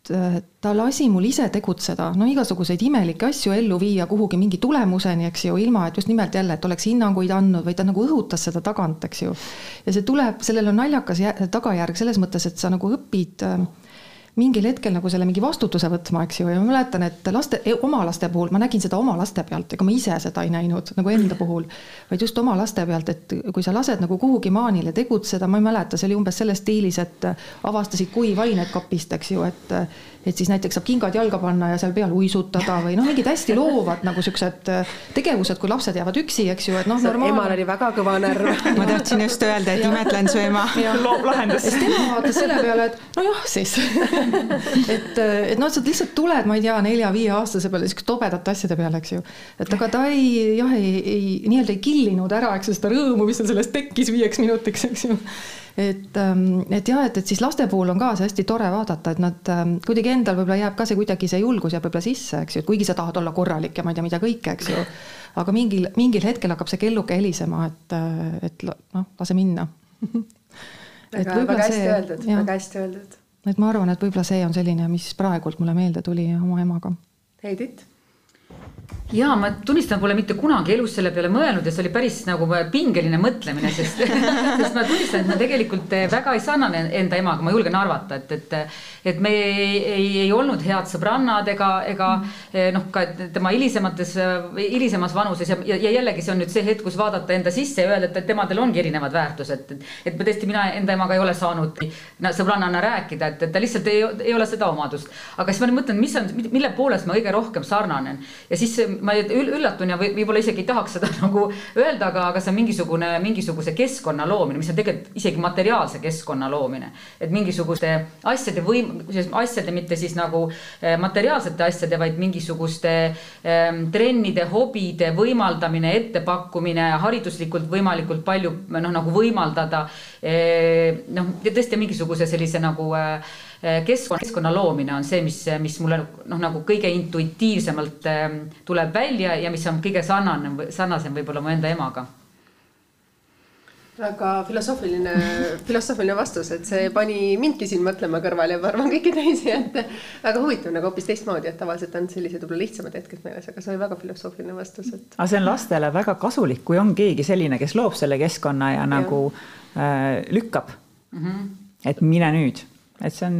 ta lasi mul ise tegutseda, no igasuguseid imelikke asju ellu viia kuhugi mingi tulemuseni, eks ju, ilma et just nimelt jälle, et oleks hinnanguid andnud, vaid ta nagu õhutas seda tagant, eks ju. ja see tuleb, sellel on naljakas tagajärg selles mõttes, et sa nagu õpid äh, mingil hetkel nagu selle mingi vastutuse võtma, eks ju, ja ma mäletan, et laste, e, oma laste puhul ma nägin seda oma laste pealt, ega ma ise seda ei näinud nagu enda puhul, vaid just oma laste pealt, et kui sa lased nagu kuhugi maanile tegutseda, ma ei mäleta, see oli umbes selles stiilis, et avastasid kuivained kapist, eks ju, et et siis näiteks saab kingad jalga panna ja seal peal uisutada või noh, mingid hästi loovad nagu siuksed tegevused, kui lapsed jäävad üksi, eks ju, et noh. emal oli väga kõva närv *laughs* ma tahtsin just öelda, et imetlen su ema. *laughs* loob lahendust. tema vaatas selle peale, et nojah siis *laughs* et, et noh, sa lihtsalt tuled, ma ei tea, nelja-viieaastase peale siukeste tobedate asjade peale, eks ju. et aga ta ei, jah, ei, ei nii-öelda ei killinud ära, eks ju, seda rõõmu, mis seal sellest tekkis viieks minutiks, eks ju et, ähm, et jah, et, et siis laste puhul on ka see hästi tore vaadata, et nad ähm, kuidagi endal võib-olla jääb ka see kuidagi see julgus jääb võib-olla sisse, eks ju, et kuigi sa tahad olla korralik ja ma ei tea, mida kõike, eks ju. aga mingil, mingil hetkel hakkab see kelluke helisema, et, äh, et noh, lase minna *laughs* väga, väga hästi see, öeldud, väga hästi öeldud. et ma arvan, et võib-olla see on selline, mis praegult mulle meelde tuli oma emaga. Heidit ja ma tunnistan, pole mitte kunagi elus selle peale mõelnud ja see oli päris nagu pingeline mõtlemine, sest *laughs* sest ma tunnistan, et ma tegelikult väga ei sarnane enda emaga, ma julgen arvata, et, et, et me ei, ei, ei olnud head sõbrannad ega, ega noh, ka tema hilisemates, hilisemas vanuses ja, ja, ja jällegi see on nüüd see hetk, kus vaadata enda sisse ja öelda, et, temadel ongi erinevad väärtused, et, et ma tõesti, mina enda emaga ei ole saanud sõbrannana rääkida, et, et ta lihtsalt ei, ei ole seda omadust. aga siis ma nüüd mõtlen, mis on, mille poolest ma kõige rohkem sarnanen ja siis ma üllatun ja võib-olla isegi ei tahaks seda *laughs* nagu öelda, aga, aga see on mingisugune, mingisuguse keskkonna loomine, mis on tegelikult isegi materiaalse keskkonna loomine. et mingisuguste asjade võim-, asjade, mitte siis nagu eh, materiaalsete asjade, vaid mingisuguste ähm, trennide, hobide võimaldamine, ettepakkumine, hariduslikult võimalikult palju noh, nagu võimaldada e,. noh, tõesti mingisuguse sellise nagu äh, Eh, keskkonna, keskkonna loomine on see, mis, mis mulle noh, nagu kõige intuitiivsemalt ehm, tuleb välja ja mis on kõige sarnane, sarnasem võib-olla mu enda emaga väga filosoofiline, filosoofiline vastus, et see pani mindki siin mõtlema kõrval ja ma arvan kõiki teisi, et väga huvitav nagu hoopis teistmoodi, et tavaliselt on sellised võib-olla lihtsamad hetked meeles, aga see oli väga filosoofiline vastus, et. aga see on lastele väga kasulik, kui on keegi selline, kes loob selle keskkonna ja, ja. nagu äh, lükkab mm. -hmm. et mine nüüd, et see on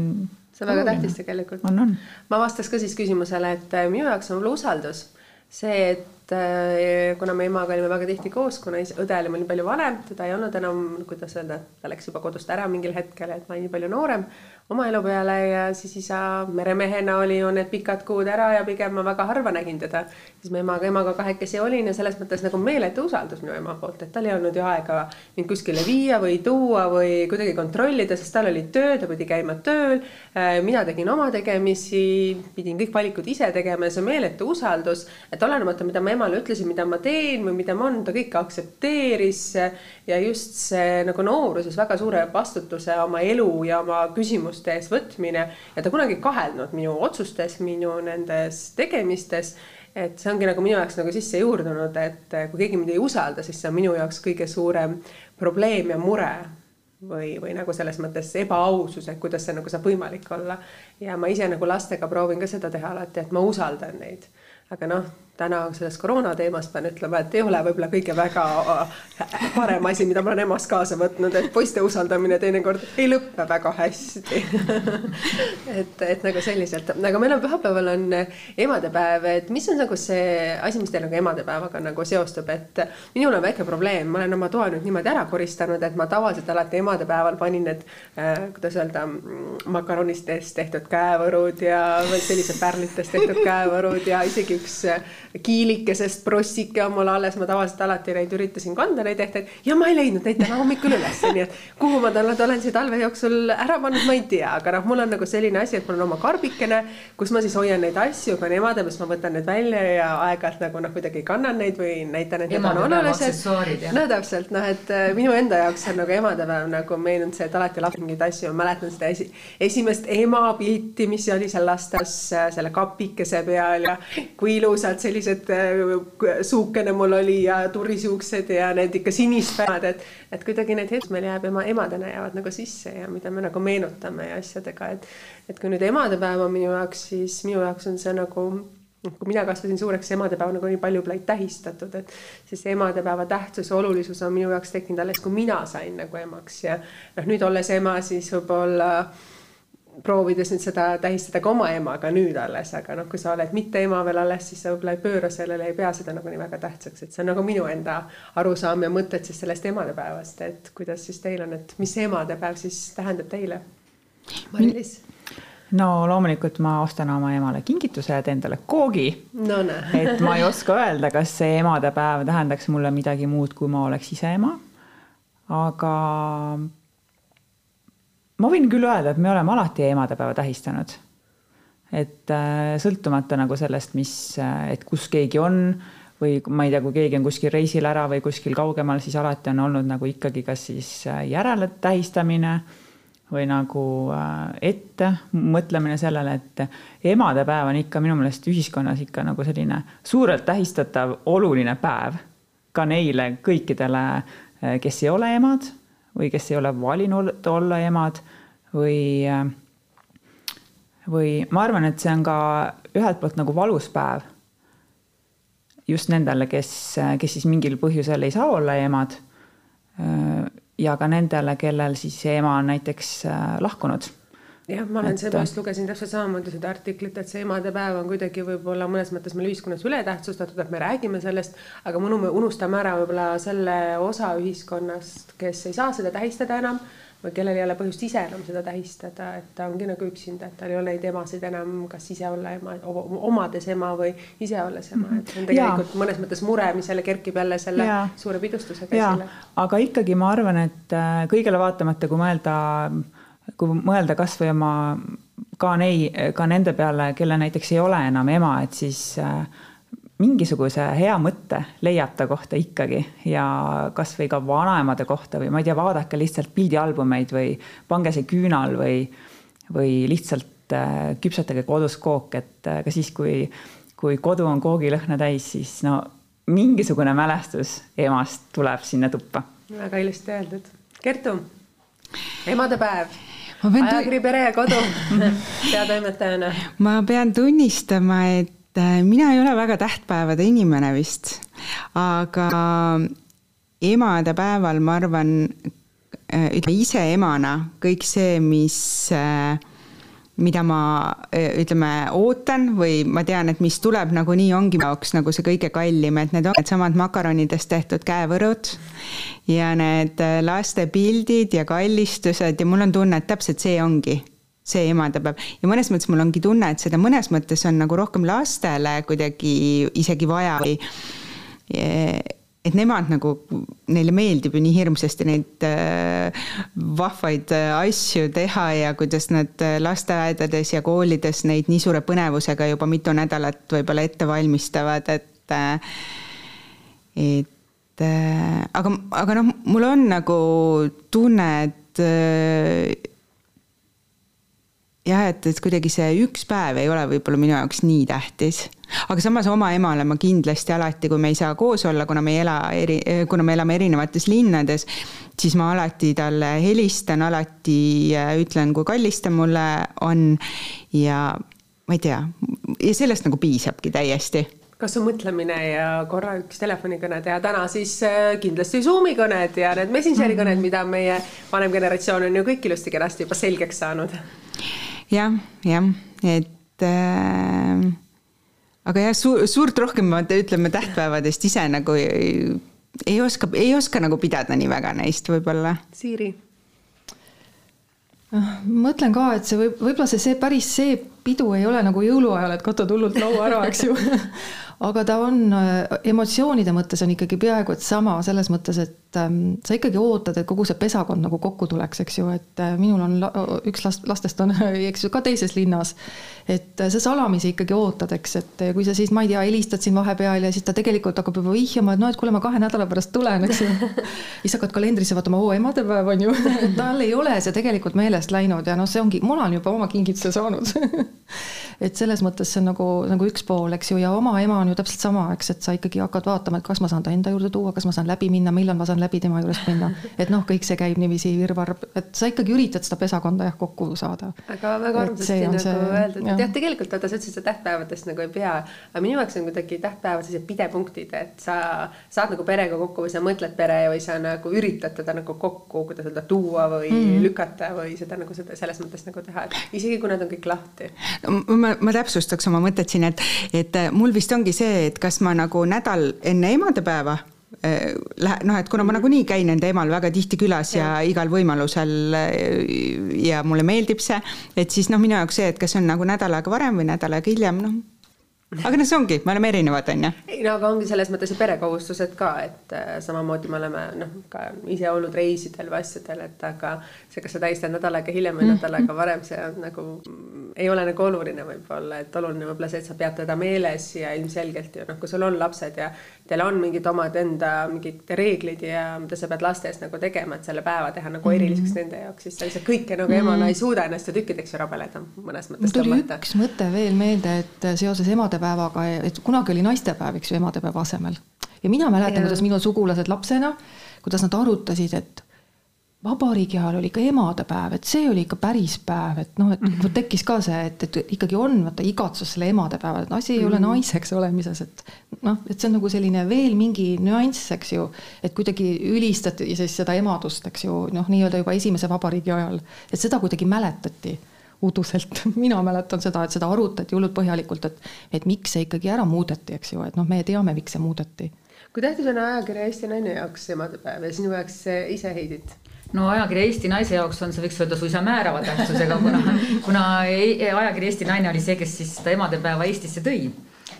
see on väga tähtis tegelikult. on, on. ma vastaks ka siis küsimusele, et minu jaoks on võib-olla usaldus see, et Äh, kuna me emaga olime väga tihti koos, kuna õde oli meil palju vanem, teda ei olnud enam, kuidas öelda, ta läks juba kodust ära mingil hetkel, et ma olin nii palju noorem oma elu peale ja siis isa meremehena oli ju need pikad kuud ära ja pigem ma väga harva nägin teda. siis ma emaga, emaga kahekesi olin ja selles mõttes nagu meeletu usaldus minu ema poolt, et tal ei olnud ju aega mind kuskile viia või tuua või kuidagi kontrollida, sest tal oli töö, ta pidi käima tööl. Äh, mina tegin oma tegemisi, pidin kõik valikud ise tegema ja see meeletu usaldus, et olenemata, mida ma emale ütlesin, mida ma teen või mida ma on, ta kõike aktsepteeris. ja just see nagu nooruses väga suure vastutuse oma elu ja oma küsimuste ees võtmine ja ta kunagi ei kahelnud minu otsustes, minu nendes tegemistes et see ongi nagu minu jaoks nagu sisse juurdunud, et kui keegi mind ei usalda, siis see on minu jaoks kõige suurem probleem ja mure või, või nagu selles mõttes ebaausus, et kuidas see nagu saab võimalik olla. ja ma ise nagu lastega proovin ka seda teha alati, et ma usaldan neid aga noh, täna sellest koroona teemast pean ütlema, et ei ole võib-olla kõige väga äh, parem asi, mida ma olen emast kaasa võtnud, et poiste usaldamine teinekord ei lõppe väga hästi. *laughs* Et, et nagu selliselt, aga meil on pühapäeval on emadepäev, et mis on nagu see asi, mis teil nagu emadepäevaga nagu seostub, et minul on väike probleem, ma olen oma toa nüüd niimoodi ära koristanud, et ma tavaliselt alati emadepäeval panin need äh,, kuidas öelda, makaronistest tehtud käevõrud ja sellised pärlitest tehtud käevõrud ja isegi üks äh, kiilikesest prossike on mul alles, ma tavaliselt alati neid üritasin kanda, neid ehteid ja ma ei leidnud neid täna hommikul üles, *laughs* nii et kuhu ma nad olen siia talve jooksul ära pannud, ma ei tea, aga noh, mul on nagu selline asi, et mul on oma karbikene, kus ma siis hoian neid asju, aga nemad, siis ma võtan need välja ja aeg-ajalt nagu noh, kuidagi kannan neid või näitan, et need on olulised. no täpselt noh, et äh, minu enda jaoks on nagu emadepäev nagu meenunud see, et alati lapsed mingeid asju, ma mäletan seda esi, esimest ema pilti, mis oli seal lastes äh, selle kapikese peal ja kui kui ilusad sellised äh, suukene mul oli ja turrisiuksed ja need ikka sinispäevad, et, et kuidagi need hetked meil jääb ema, emadena jäävad nagu sisse ja mida me nagu meenutame ja asjadega, et, et kui nüüd emadepäev on minu jaoks, siis minu jaoks on see nagu kui mina kasvasin suureks, emadepäev nagu nii palju pole tähistatud, et siis emadepäeva tähtsus ja olulisus on minu jaoks tekkinud alles, kui mina sain nagu emaks ja noh, nüüd olles ema, siis võib-olla äh, proovides nüüd seda tähistada ka oma emaga nüüd alles, aga noh, kui sa oled mitte ema veel alles, siis sa võib-olla ei pööra sellele, ei pea seda nagu nii väga tähtsaks, et see on nagu minu enda arusaam ja mõtted siis sellest emadepäevast, et kuidas siis teil on, et mis emadepäev siis tähendab teile? Mari-Liis no loomulikult ma ostan oma emale kingituse ja teen talle koogi no,. *laughs* et ma ei oska öelda, kas see emadepäev tähendaks mulle midagi muud, kui ma oleks ise ema. aga ma võin küll öelda, et me oleme alati emadepäeva tähistanud. et äh, sõltumata nagu sellest, mis, äh, et kus keegi on või ma ei tea, kui keegi on kuskil reisil ära või kuskil kaugemal, siis alati on olnud nagu ikkagi kas siis äh, järele tähistamine või nagu ette mõtlemine sellele, et emadepäev on ikka minu meelest ühiskonnas ikka nagu selline suurelt tähistatav oluline päev ka neile kõikidele, kes ei ole emad või kes ei ole valinud olla emad või, või ma arvan, et see on ka ühelt poolt nagu valus päev. just nendele, kes, kes siis mingil põhjusel ei saa olla emad. ja ka nendele, kellel siis ema on näiteks lahkunud jah, ma olen et... seepärast lugesin täpselt samamoodi seda artiklit, et see emadepäev on kuidagi võib-olla mõnes mõttes meil ühiskonnas ületähtsustatud, et me räägime sellest, aga me unustame ära võib-olla selle osa ühiskonnast, kes ei saa seda tähistada enam või kellel ei ole põhjust ise enam seda tähistada, et ta ongi nagu üksinda, et tal ei ole neid emasid enam, kas ise olla ema, omades ema või ise olles ema, et see on tegelikult ja. mõnes mõttes mure, mis jälle kerkib jälle selle ja. suure pidustusega esile. aga ikkagi ma arvan, et äh, kõigele vaatamata, kui mõelda, kui mõelda kasvõi oma ka nei-, ka nende peale, kelle näiteks ei ole enam ema, et siis äh, mingisuguse hea mõtte leiab ta kohta ikkagi ja kasvõi ka vanaemade kohta või ma ei tea, vaadake lihtsalt pildialbumeid või pange see küünal või, või lihtsalt äh, küpsetage kodus kook, et äh, ka siis, kui, kui kodu on koogilõhna täis, siis no mingisugune mälestus emast tuleb sinna tuppa väga ilusti öeldud. Kertu, emadepäev ajakiri Pere ja Kodu *laughs* peatoimetajana. ma pean tunnistama, et äh, mina ei ole väga tähtpäevade inimene vist, aga emadepäeval ma arvan, äh, ütleme ise emana kõik see, mis äh, mida ma ütleme, ootan või ma tean, et mis tuleb nagunii ongi jaoks nagu see kõige kallim, et need on needsamad makaronidest tehtud käevõrud ja need laste pildid ja kallistused ja mul on tunne, et täpselt see ongi see emadepäev. Ja mõnes mõttes mul ongi tunne, et seda mõnes mõttes on nagu rohkem lastele kuidagi isegi vaja või et nemad nagu, neile meeldib ju nii hirmsasti neid äh, vahvaid äh, asju teha ja kuidas nad äh, lasteaedades ja koolides neid nii suure põnevusega juba mitu nädalat võib-olla ette valmistavad, et äh, et äh, aga, aga noh, mul on nagu tunne, et äh, jah, et, et kuidagi see üks päev ei ole võib-olla minu jaoks nii tähtis aga samas oma emale ma kindlasti alati, kui me ei saa koos olla, kuna me ei ela eri, kuna me elame erinevates linnades, siis ma alati talle helistan, alati äh, ütlen, kui kallis ta mulle on ja ma ei tea, ja sellest nagu piisabki täiesti kas on mõtlemine ja korra üks telefonikõne teha, täna siis äh, kindlasti Zoomi kõned ja need Messengeri kõned, mhm. mida meie vanem generatsioon on ju kõik ilusti-kenasti juba selgeks saanud ja,. Jah, jah, et äh, aga jah, suur, suurt rohkem ma ütleme tähtpäevadest ise nagu ei, ei oska, ei oska nagu pidada nii väga neist võib-olla. Siiri? Ah, mõtlen ka, et see võib, võib-olla see, see päris see pidu ei ole nagu jõuluajal, et katod hullult laua ära, eks ju *laughs* aga ta on, äh, emotsioonide mõttes on ikkagi peaaegu et sama selles mõttes, et ähm, sa ikkagi ootad, et kogu see pesakond nagu kokku tuleks, eks ju, et äh, minul on üks last, lastest on, *laughs* eks ju, ka teises linnas. et äh, sa salamisi ikkagi ootad, eks, et kui sa siis, ma ei tea, helistad siin vahepeal ja siis ta tegelikult hakkab juba vihjama, et noh, et kuule, ma kahe nädala pärast tulen, eks ju. *laughs* siis hakkad kalendrisse vaatama, oo, emadepäev on ju *laughs* tal ei ole see tegelikult meelest läinud ja noh, see ongi, ma olen juba oma kingituse saanud et selles mõttes see on nagu, nagu üks pool, eks ju, ja oma ema on ju täpselt sama, eks, et sa ikkagi hakkad vaatama, et kas ma saan ta enda juurde tuua, kas ma saan läbi minna, millal ma saan läbi tema juurest minna. et noh, kõik see käib niiviisi virvarr, et sa ikkagi üritad seda pesakonda jah kokku saada. aga väga armsasti nagu see, öeldud, et jah, tegelikult vaata, sa ütlesid, sa tähtpäevadest nagu ei pea, aga minu jaoks on kuidagi tähtpäevad sellised pidepunktid, et sa saad nagu perega kokku või sa mõtled pere või sa nagu üritad teda nagu kokku, kuidas öelda, tuua või mm -hmm. lükata või seda nagu seda selles mõttes nagu teha, et isegi kui nad on kõik lahti no,. ma, ma täpsustaks oma mõtet siin, et, et mul vist ongi see, et kas ma nagu nädal enne emadepäeva eh, lähe-, noh, et kuna ma nagunii käin nende emal väga tihti külas ja, ja igal võimalusel eh, ja mulle meeldib see, et siis noh, minu jaoks see, et kas on nagu nädal aega varem või nädal aega hiljem, noh aga noh, see ongi, me oleme erinevad, on ju. ei no aga ongi selles mõttes ju perekohustused ka, et äh, samamoodi me oleme noh, ka ise olnud reisidel või asjadel, et aga see, kas sa tähistad nädal aega hiljem või mm -hmm. nädal aega varem, see on nagu, ei ole nagu oluline võib-olla, et oluline võib-olla see, et sa pead teda meeles ja ilmselgelt ju noh, kui sul on lapsed ja teil on mingid omad enda mingid reeglid ja mida sa pead laste eest nagu tegema, et selle päeva teha nagu eriliseks mm -hmm. nende jaoks, siis sa lihtsalt kõike nagu emana mm -hmm. ei suuda ennast ju tükkideks ära peleda mõnes mõttes. mul tuli üks mõte veel meelde, et seoses emade emadepäevaga, et kunagi oli naistepäev, eks ju, emadepäeva asemel. ja mina mäletan, kuidas minu sugulased lapsena, kuidas nad arutasid, et vabariigi ajal oli ikka emadepäev, et see oli ikka päris päev, et noh, et mm -hmm. tekkis ka see, et, et ikkagi on vaata igatsus selle emadepäeva, et asi ei mm -hmm. ole mhm. naiseks olemises, et noh, et see on nagu selline veel mingi nüanss, eks ju, et kuidagi ülistati siis seda emadust, eks ju, noh, nii-öelda juba esimese vabariigi ajal, et seda kuidagi mäletati uduselt, *laughs* mina mäletan seda, et seda arutati hullult põhjalikult, et, et miks see ikkagi ära muudeti, eks ju, et noh, me teame, miks see muudeti. kui tähtis on ajakirja Eesti Naine jaoks emadepäev ja sinu jaoks ise, Heidit? no ajakiri Eesti Naise jaoks on see, võiks öelda suisa määrava tähtsusega, kuna, kuna ajakiri Eesti Naine oli see, kes siis seda emadepäeva Eestisse tõi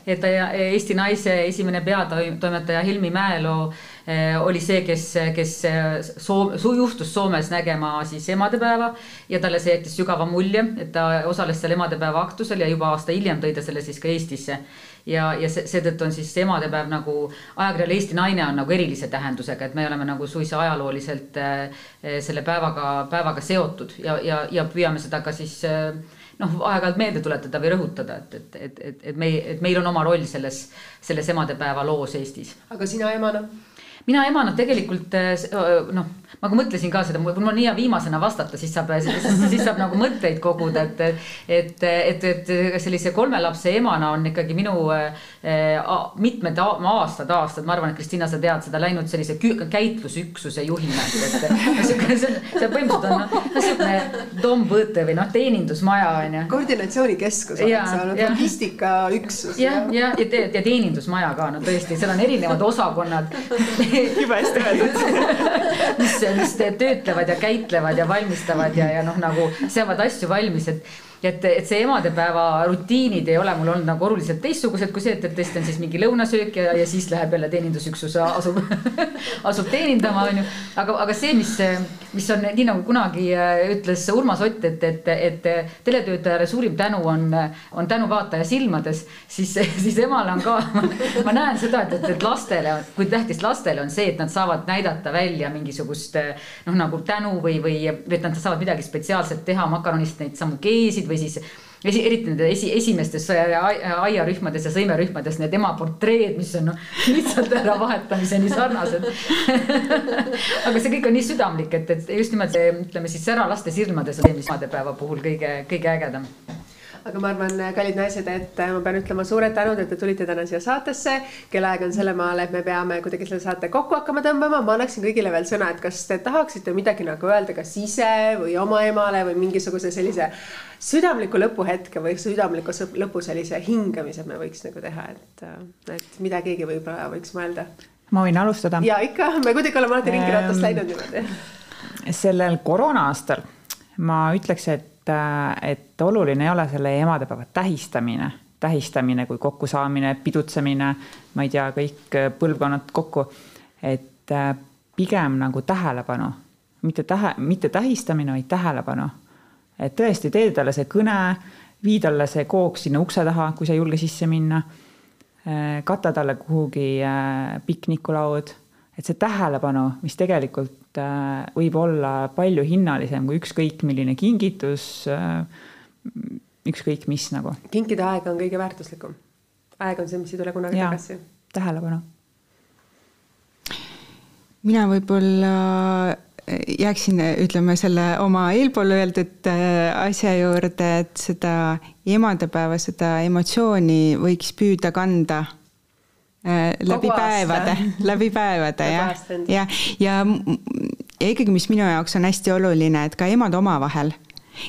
et Eesti Naise esimene peatoimetaja Hilmi Mäeloo eh, oli see, kes, kes eh, Soom, juhtus Soomes nägema siis emadepäeva ja talle see jättis sügava mulje, et ta osales seal emadepäeva aktusel ja juba aasta hiljem tõi ta selle siis ka Eestisse. Ja, ja seetõttu on siis emadepäev nagu ajakirjal Eesti Naine on nagu erilise tähendusega, et me oleme nagu suisa ajalooliselt äh, selle päevaga, päevaga seotud ja, ja, ja püüame seda ka siis äh, noh, aeg-ajalt meelde tuletada või rõhutada, et, et, et, et, et me, et meil on oma roll selles, selles emadepäeva loos Eestis. aga sina emana? Mina emana tegelikult noh ma mõtlesin ka seda, mul on nii hea viimasena vastata, siis saab, siis saab nagu mõtteid koguda, et, et, et, et sellise kolme lapse emana on ikkagi minu äh, mitmed aastad, aastad, ma arvan, et Kristina, sa tead seda, läinud sellise käitlusüksuse juhina, et, sihuke, see, põhimõtteliselt on noh, niisugune dombõõte või noh, teenindusmaja on ju. koordinatsioonikeskus oled sa, logistikaüksus. jah, ja, ja, ja, ja teenindusmaja ka, no tõesti, seal on erinevad osakonnad. *laughs* *laughs* jube hästi öeldud. *laughs* Mis mis töötlevad ja käitlevad ja valmistavad ja, ja noh, nagu seavad asju valmis, et et, et see emadepäeva rutiinid ei ole mul olnud nagu oluliselt teistsugused kui see, et, et tõesti on siis mingi lõunasöök ja, ja siis läheb jälle teenindusüksus asub *laughs* asub teenindama, onju. aga, aga see, mis, mis on nii nagu kunagi äh, ütles Urmas Ott, et, et, et teletöötajale suurim tänu on, on tänu vaataja silmades, siis, *laughs* siis emale on ka, *laughs* ma näen seda, et, et, et lastele, kui tähtis lastele on see, et nad saavad näidata välja mingisugust noh, nagu tänu või, või et nad saavad midagi spetsiaalset teha, makaronist neid samu keesid või siis esi, eriti nende esi, esimestes aiarühmades ja sõimerühmades need ema portreed, mis on noh, *laughs* lihtsalt äravahetamiseni sarnased. *laughs* Aga see kõik on nii südamlik, et, et just nimelt see, ütleme siis säralaste silmades on see, mis emadepäeva puhul kõige, kõige ägedam aga ma arvan, kallid naised, et äh, ma pean ütlema suured tänud, et te tulite täna siia saatesse. kellaaeg on selle maale, et me peame kuidagi selle saate kokku hakkama tõmbama. ma annaksin kõigile veel sõna, et kas te tahaksite midagi nagu öelda, kas ise või oma emale või mingisuguse sellise südamliku lõpuhetke või südamliku lõpu sellise hingamise me võiks nagu teha, et, äh, et mida keegi võib-olla võiks mõelda. ma võin alustada. ja ikka, me kuidagi oleme alati ringiratast läinud niimoodi. sellel koroona aastal ma ütleks, et et oluline ei ole selle emadepäeva tähistamine, tähistamine kui kokkusaamine, pidutsemine, ma ei tea, kõik põlvkonnad kokku. et äh, pigem nagu tähelepanu, mitte tähe, mitte tähistamine, vaid tähelepanu. et tõesti, tee talle see kõne, vii talle see kook sinna ukse taha, kui sa ei julge sisse minna. Äh, kata talle kuhugi äh, piknikulaud, et see tähelepanu, mis tegelikult Äh, võib olla palju hinnalisem kui ükskõik milline kingitus, äh, ükskõik mis nagu. kinkida aega on kõige väärtuslikum. aeg on see, mis ei tule kunagi ja, tagasi. tähelepanu. mina võib-olla jääksin, ütleme selle oma eelpool öeldud äh, asja juurde, et seda emadepäeva, seda emotsiooni võiks püüda kanda Äh, *laughs* läbi päevade, läbi päevade jah, ja, ja, ja ikkagi, mis minu jaoks on hästi oluline, et ka emad omavahel.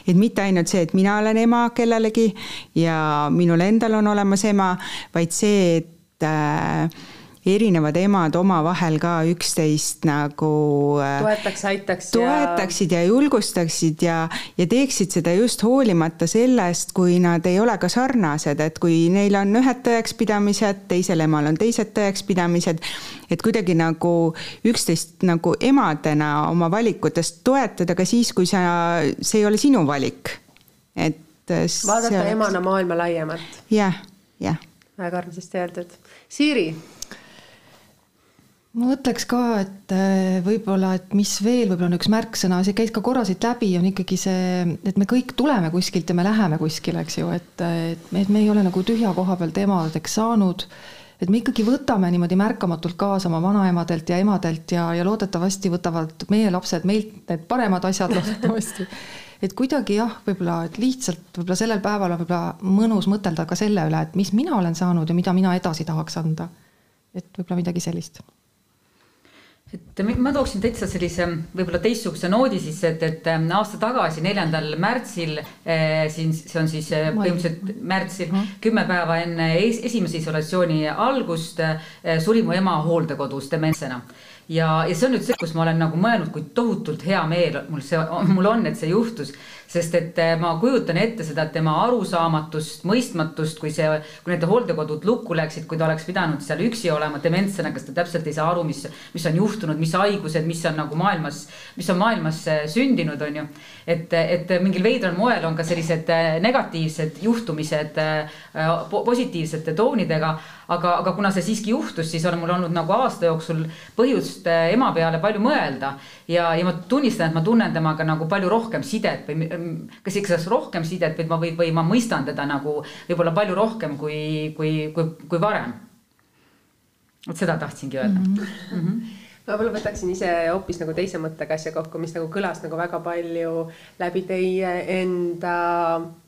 Et mitte ainult see, et mina olen ema kellelegi ja minul endal on olemas ema, vaid see, et äh, erinevad emad omavahel ka üksteist nagu äh, toetaks, aitaks. toetaksid ja, ja julgustaksid ja, ja teeksid seda just hoolimata sellest, kui nad ei ole ka sarnased, et kui neil on ühed tõekspidamised, teisel emal on teised tõekspidamised, et kuidagi nagu üksteist nagu emadena oma valikutest toetada ka siis, kui sa, see ei ole sinu valik. et vaadata oleks... emana maailma laiemalt ja,. jah, jah. väga armsasti öeldud. Siiri ma mõtleks ka, et äh, võib-olla, et mis veel võib-olla on üks märksõna, see käis ka korra siit läbi, on ikkagi see, et me kõik tuleme kuskilt ja me läheme kuskile, eks ju, et, et me, et me ei ole nagu tühja koha pealt emadeks saanud. et me ikkagi võtame niimoodi märkamatult kaasa oma vanaemadelt ja emadelt ja, ja loodetavasti võtavad meie lapsed meilt need paremad asjad loodetavasti. *laughs* et kuidagi jah, võib-olla, et lihtsalt võib-olla sellel päeval on võib-olla mõnus mõtelda ka selle üle, et mis mina olen saanud ja mida mina edasi tahaks anda. et võib-olla midagi sellist et ma tooksin täitsa sellise võib-olla teistsuguse noodi sisse, et, et ähm, aasta tagasi, neljandal märtsil eh, siin, see on siis eh, põhimõtteliselt märtsil mm, -hmm. kümme päeva enne es, esimese isolatsiooni algust eh, suri mu ema hooldekodus dementsena. Ja, ja see on nüüd see, kus ma olen nagu mõelnud, kui tohutult hea meel mul see, mul on, et see juhtus sest et eh, ma kujutan ette seda tema arusaamatust, mõistmatust, kui see, kui need hooldekodud lukku läksid, kui ta oleks pidanud seal üksi olema dementsena, kas ta täpselt ei saa aru, mis, mis on juhtunud, mis haigused, mis on nagu maailmas, mis on maailmas eh, sündinud, on ju. et, et mingil veidral moel on ka sellised eh, negatiivsed juhtumised positiivsete toonidega aga, aga kuna see siiski juhtus, siis on mul olnud nagu aasta jooksul põhjust ema peale palju mõelda. ja, ja ma tunnistan, et ma tunnen temaga nagu palju rohkem sidet või kas ikka rohkem sidet või ma, või, või ma mõistan teda nagu võib-olla palju rohkem kui, kui, kui, kui varem. vot seda tahtsingi öelda mm. -hmm. Mm -hmm ma võib-olla võtaksin ise hoopis nagu teise mõttega asja kokku, mis nagu kõlas nagu väga palju läbi teie enda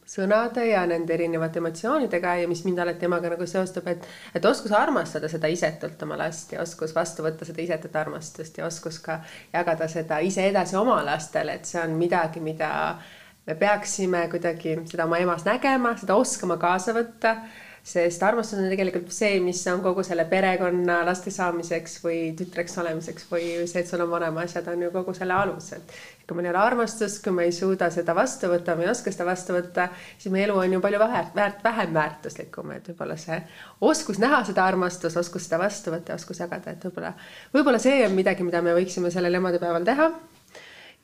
sõnade ja nende erinevate emotsioonidega ja mis mind alati emaga nagu seostub, et, et oskus armastada seda isetult oma last ja oskus vastu võtta seda isetut armastust ja oskus ka jagada seda ise edasi oma lastele, et see on midagi, mida me peaksime kuidagi seda oma emas nägema, seda oskama kaasa võtta sest armastus on tegelikult see, mis on kogu selle perekonna laste saamiseks või tütreks olemiseks või see, et sul on vanema asjad, on ju kogu selle alus, et kui meil ei ole armastust, kui me ei suuda seda vastu võtta, me ei oska seda vastu võtta, siis meie elu on ju palju vähe, väärt, vähem väärtuslikum, et võib-olla see oskus näha seda armastust, oskus seda vastu võtta, oskus jagada, et võib-olla, võib-olla see on midagi, mida me võiksime sellel emadepäeval teha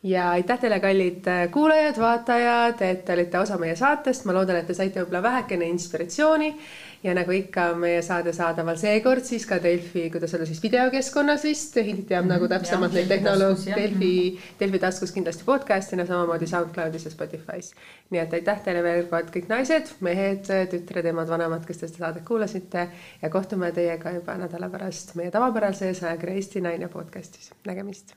ja aitäh teile, kallid äh, kuulajad, vaatajad, et te olite osa meie saatest, ma loodan, et te saite võib-olla vähekene inspiratsiooni. Ja nagu ikka meie saade saadaval seekord siis ka Delfi, kuidas öelda siis videokeskkonnas vist, Hildit teab nagu täpsemalt neid tehnoloogia, Delfi, Delfi taskus kindlasti podcast'ina, samamoodi SoundCloudis ja Spotify's. nii et aitäh teile veel kord kõik naised, mehed, tütred, emad, vanemad, kes te seda saadet kuulasite. Ja kohtume teiega juba nädala pärast meie tavapärases ajakirja Eesti Naine podcast'is, nägemist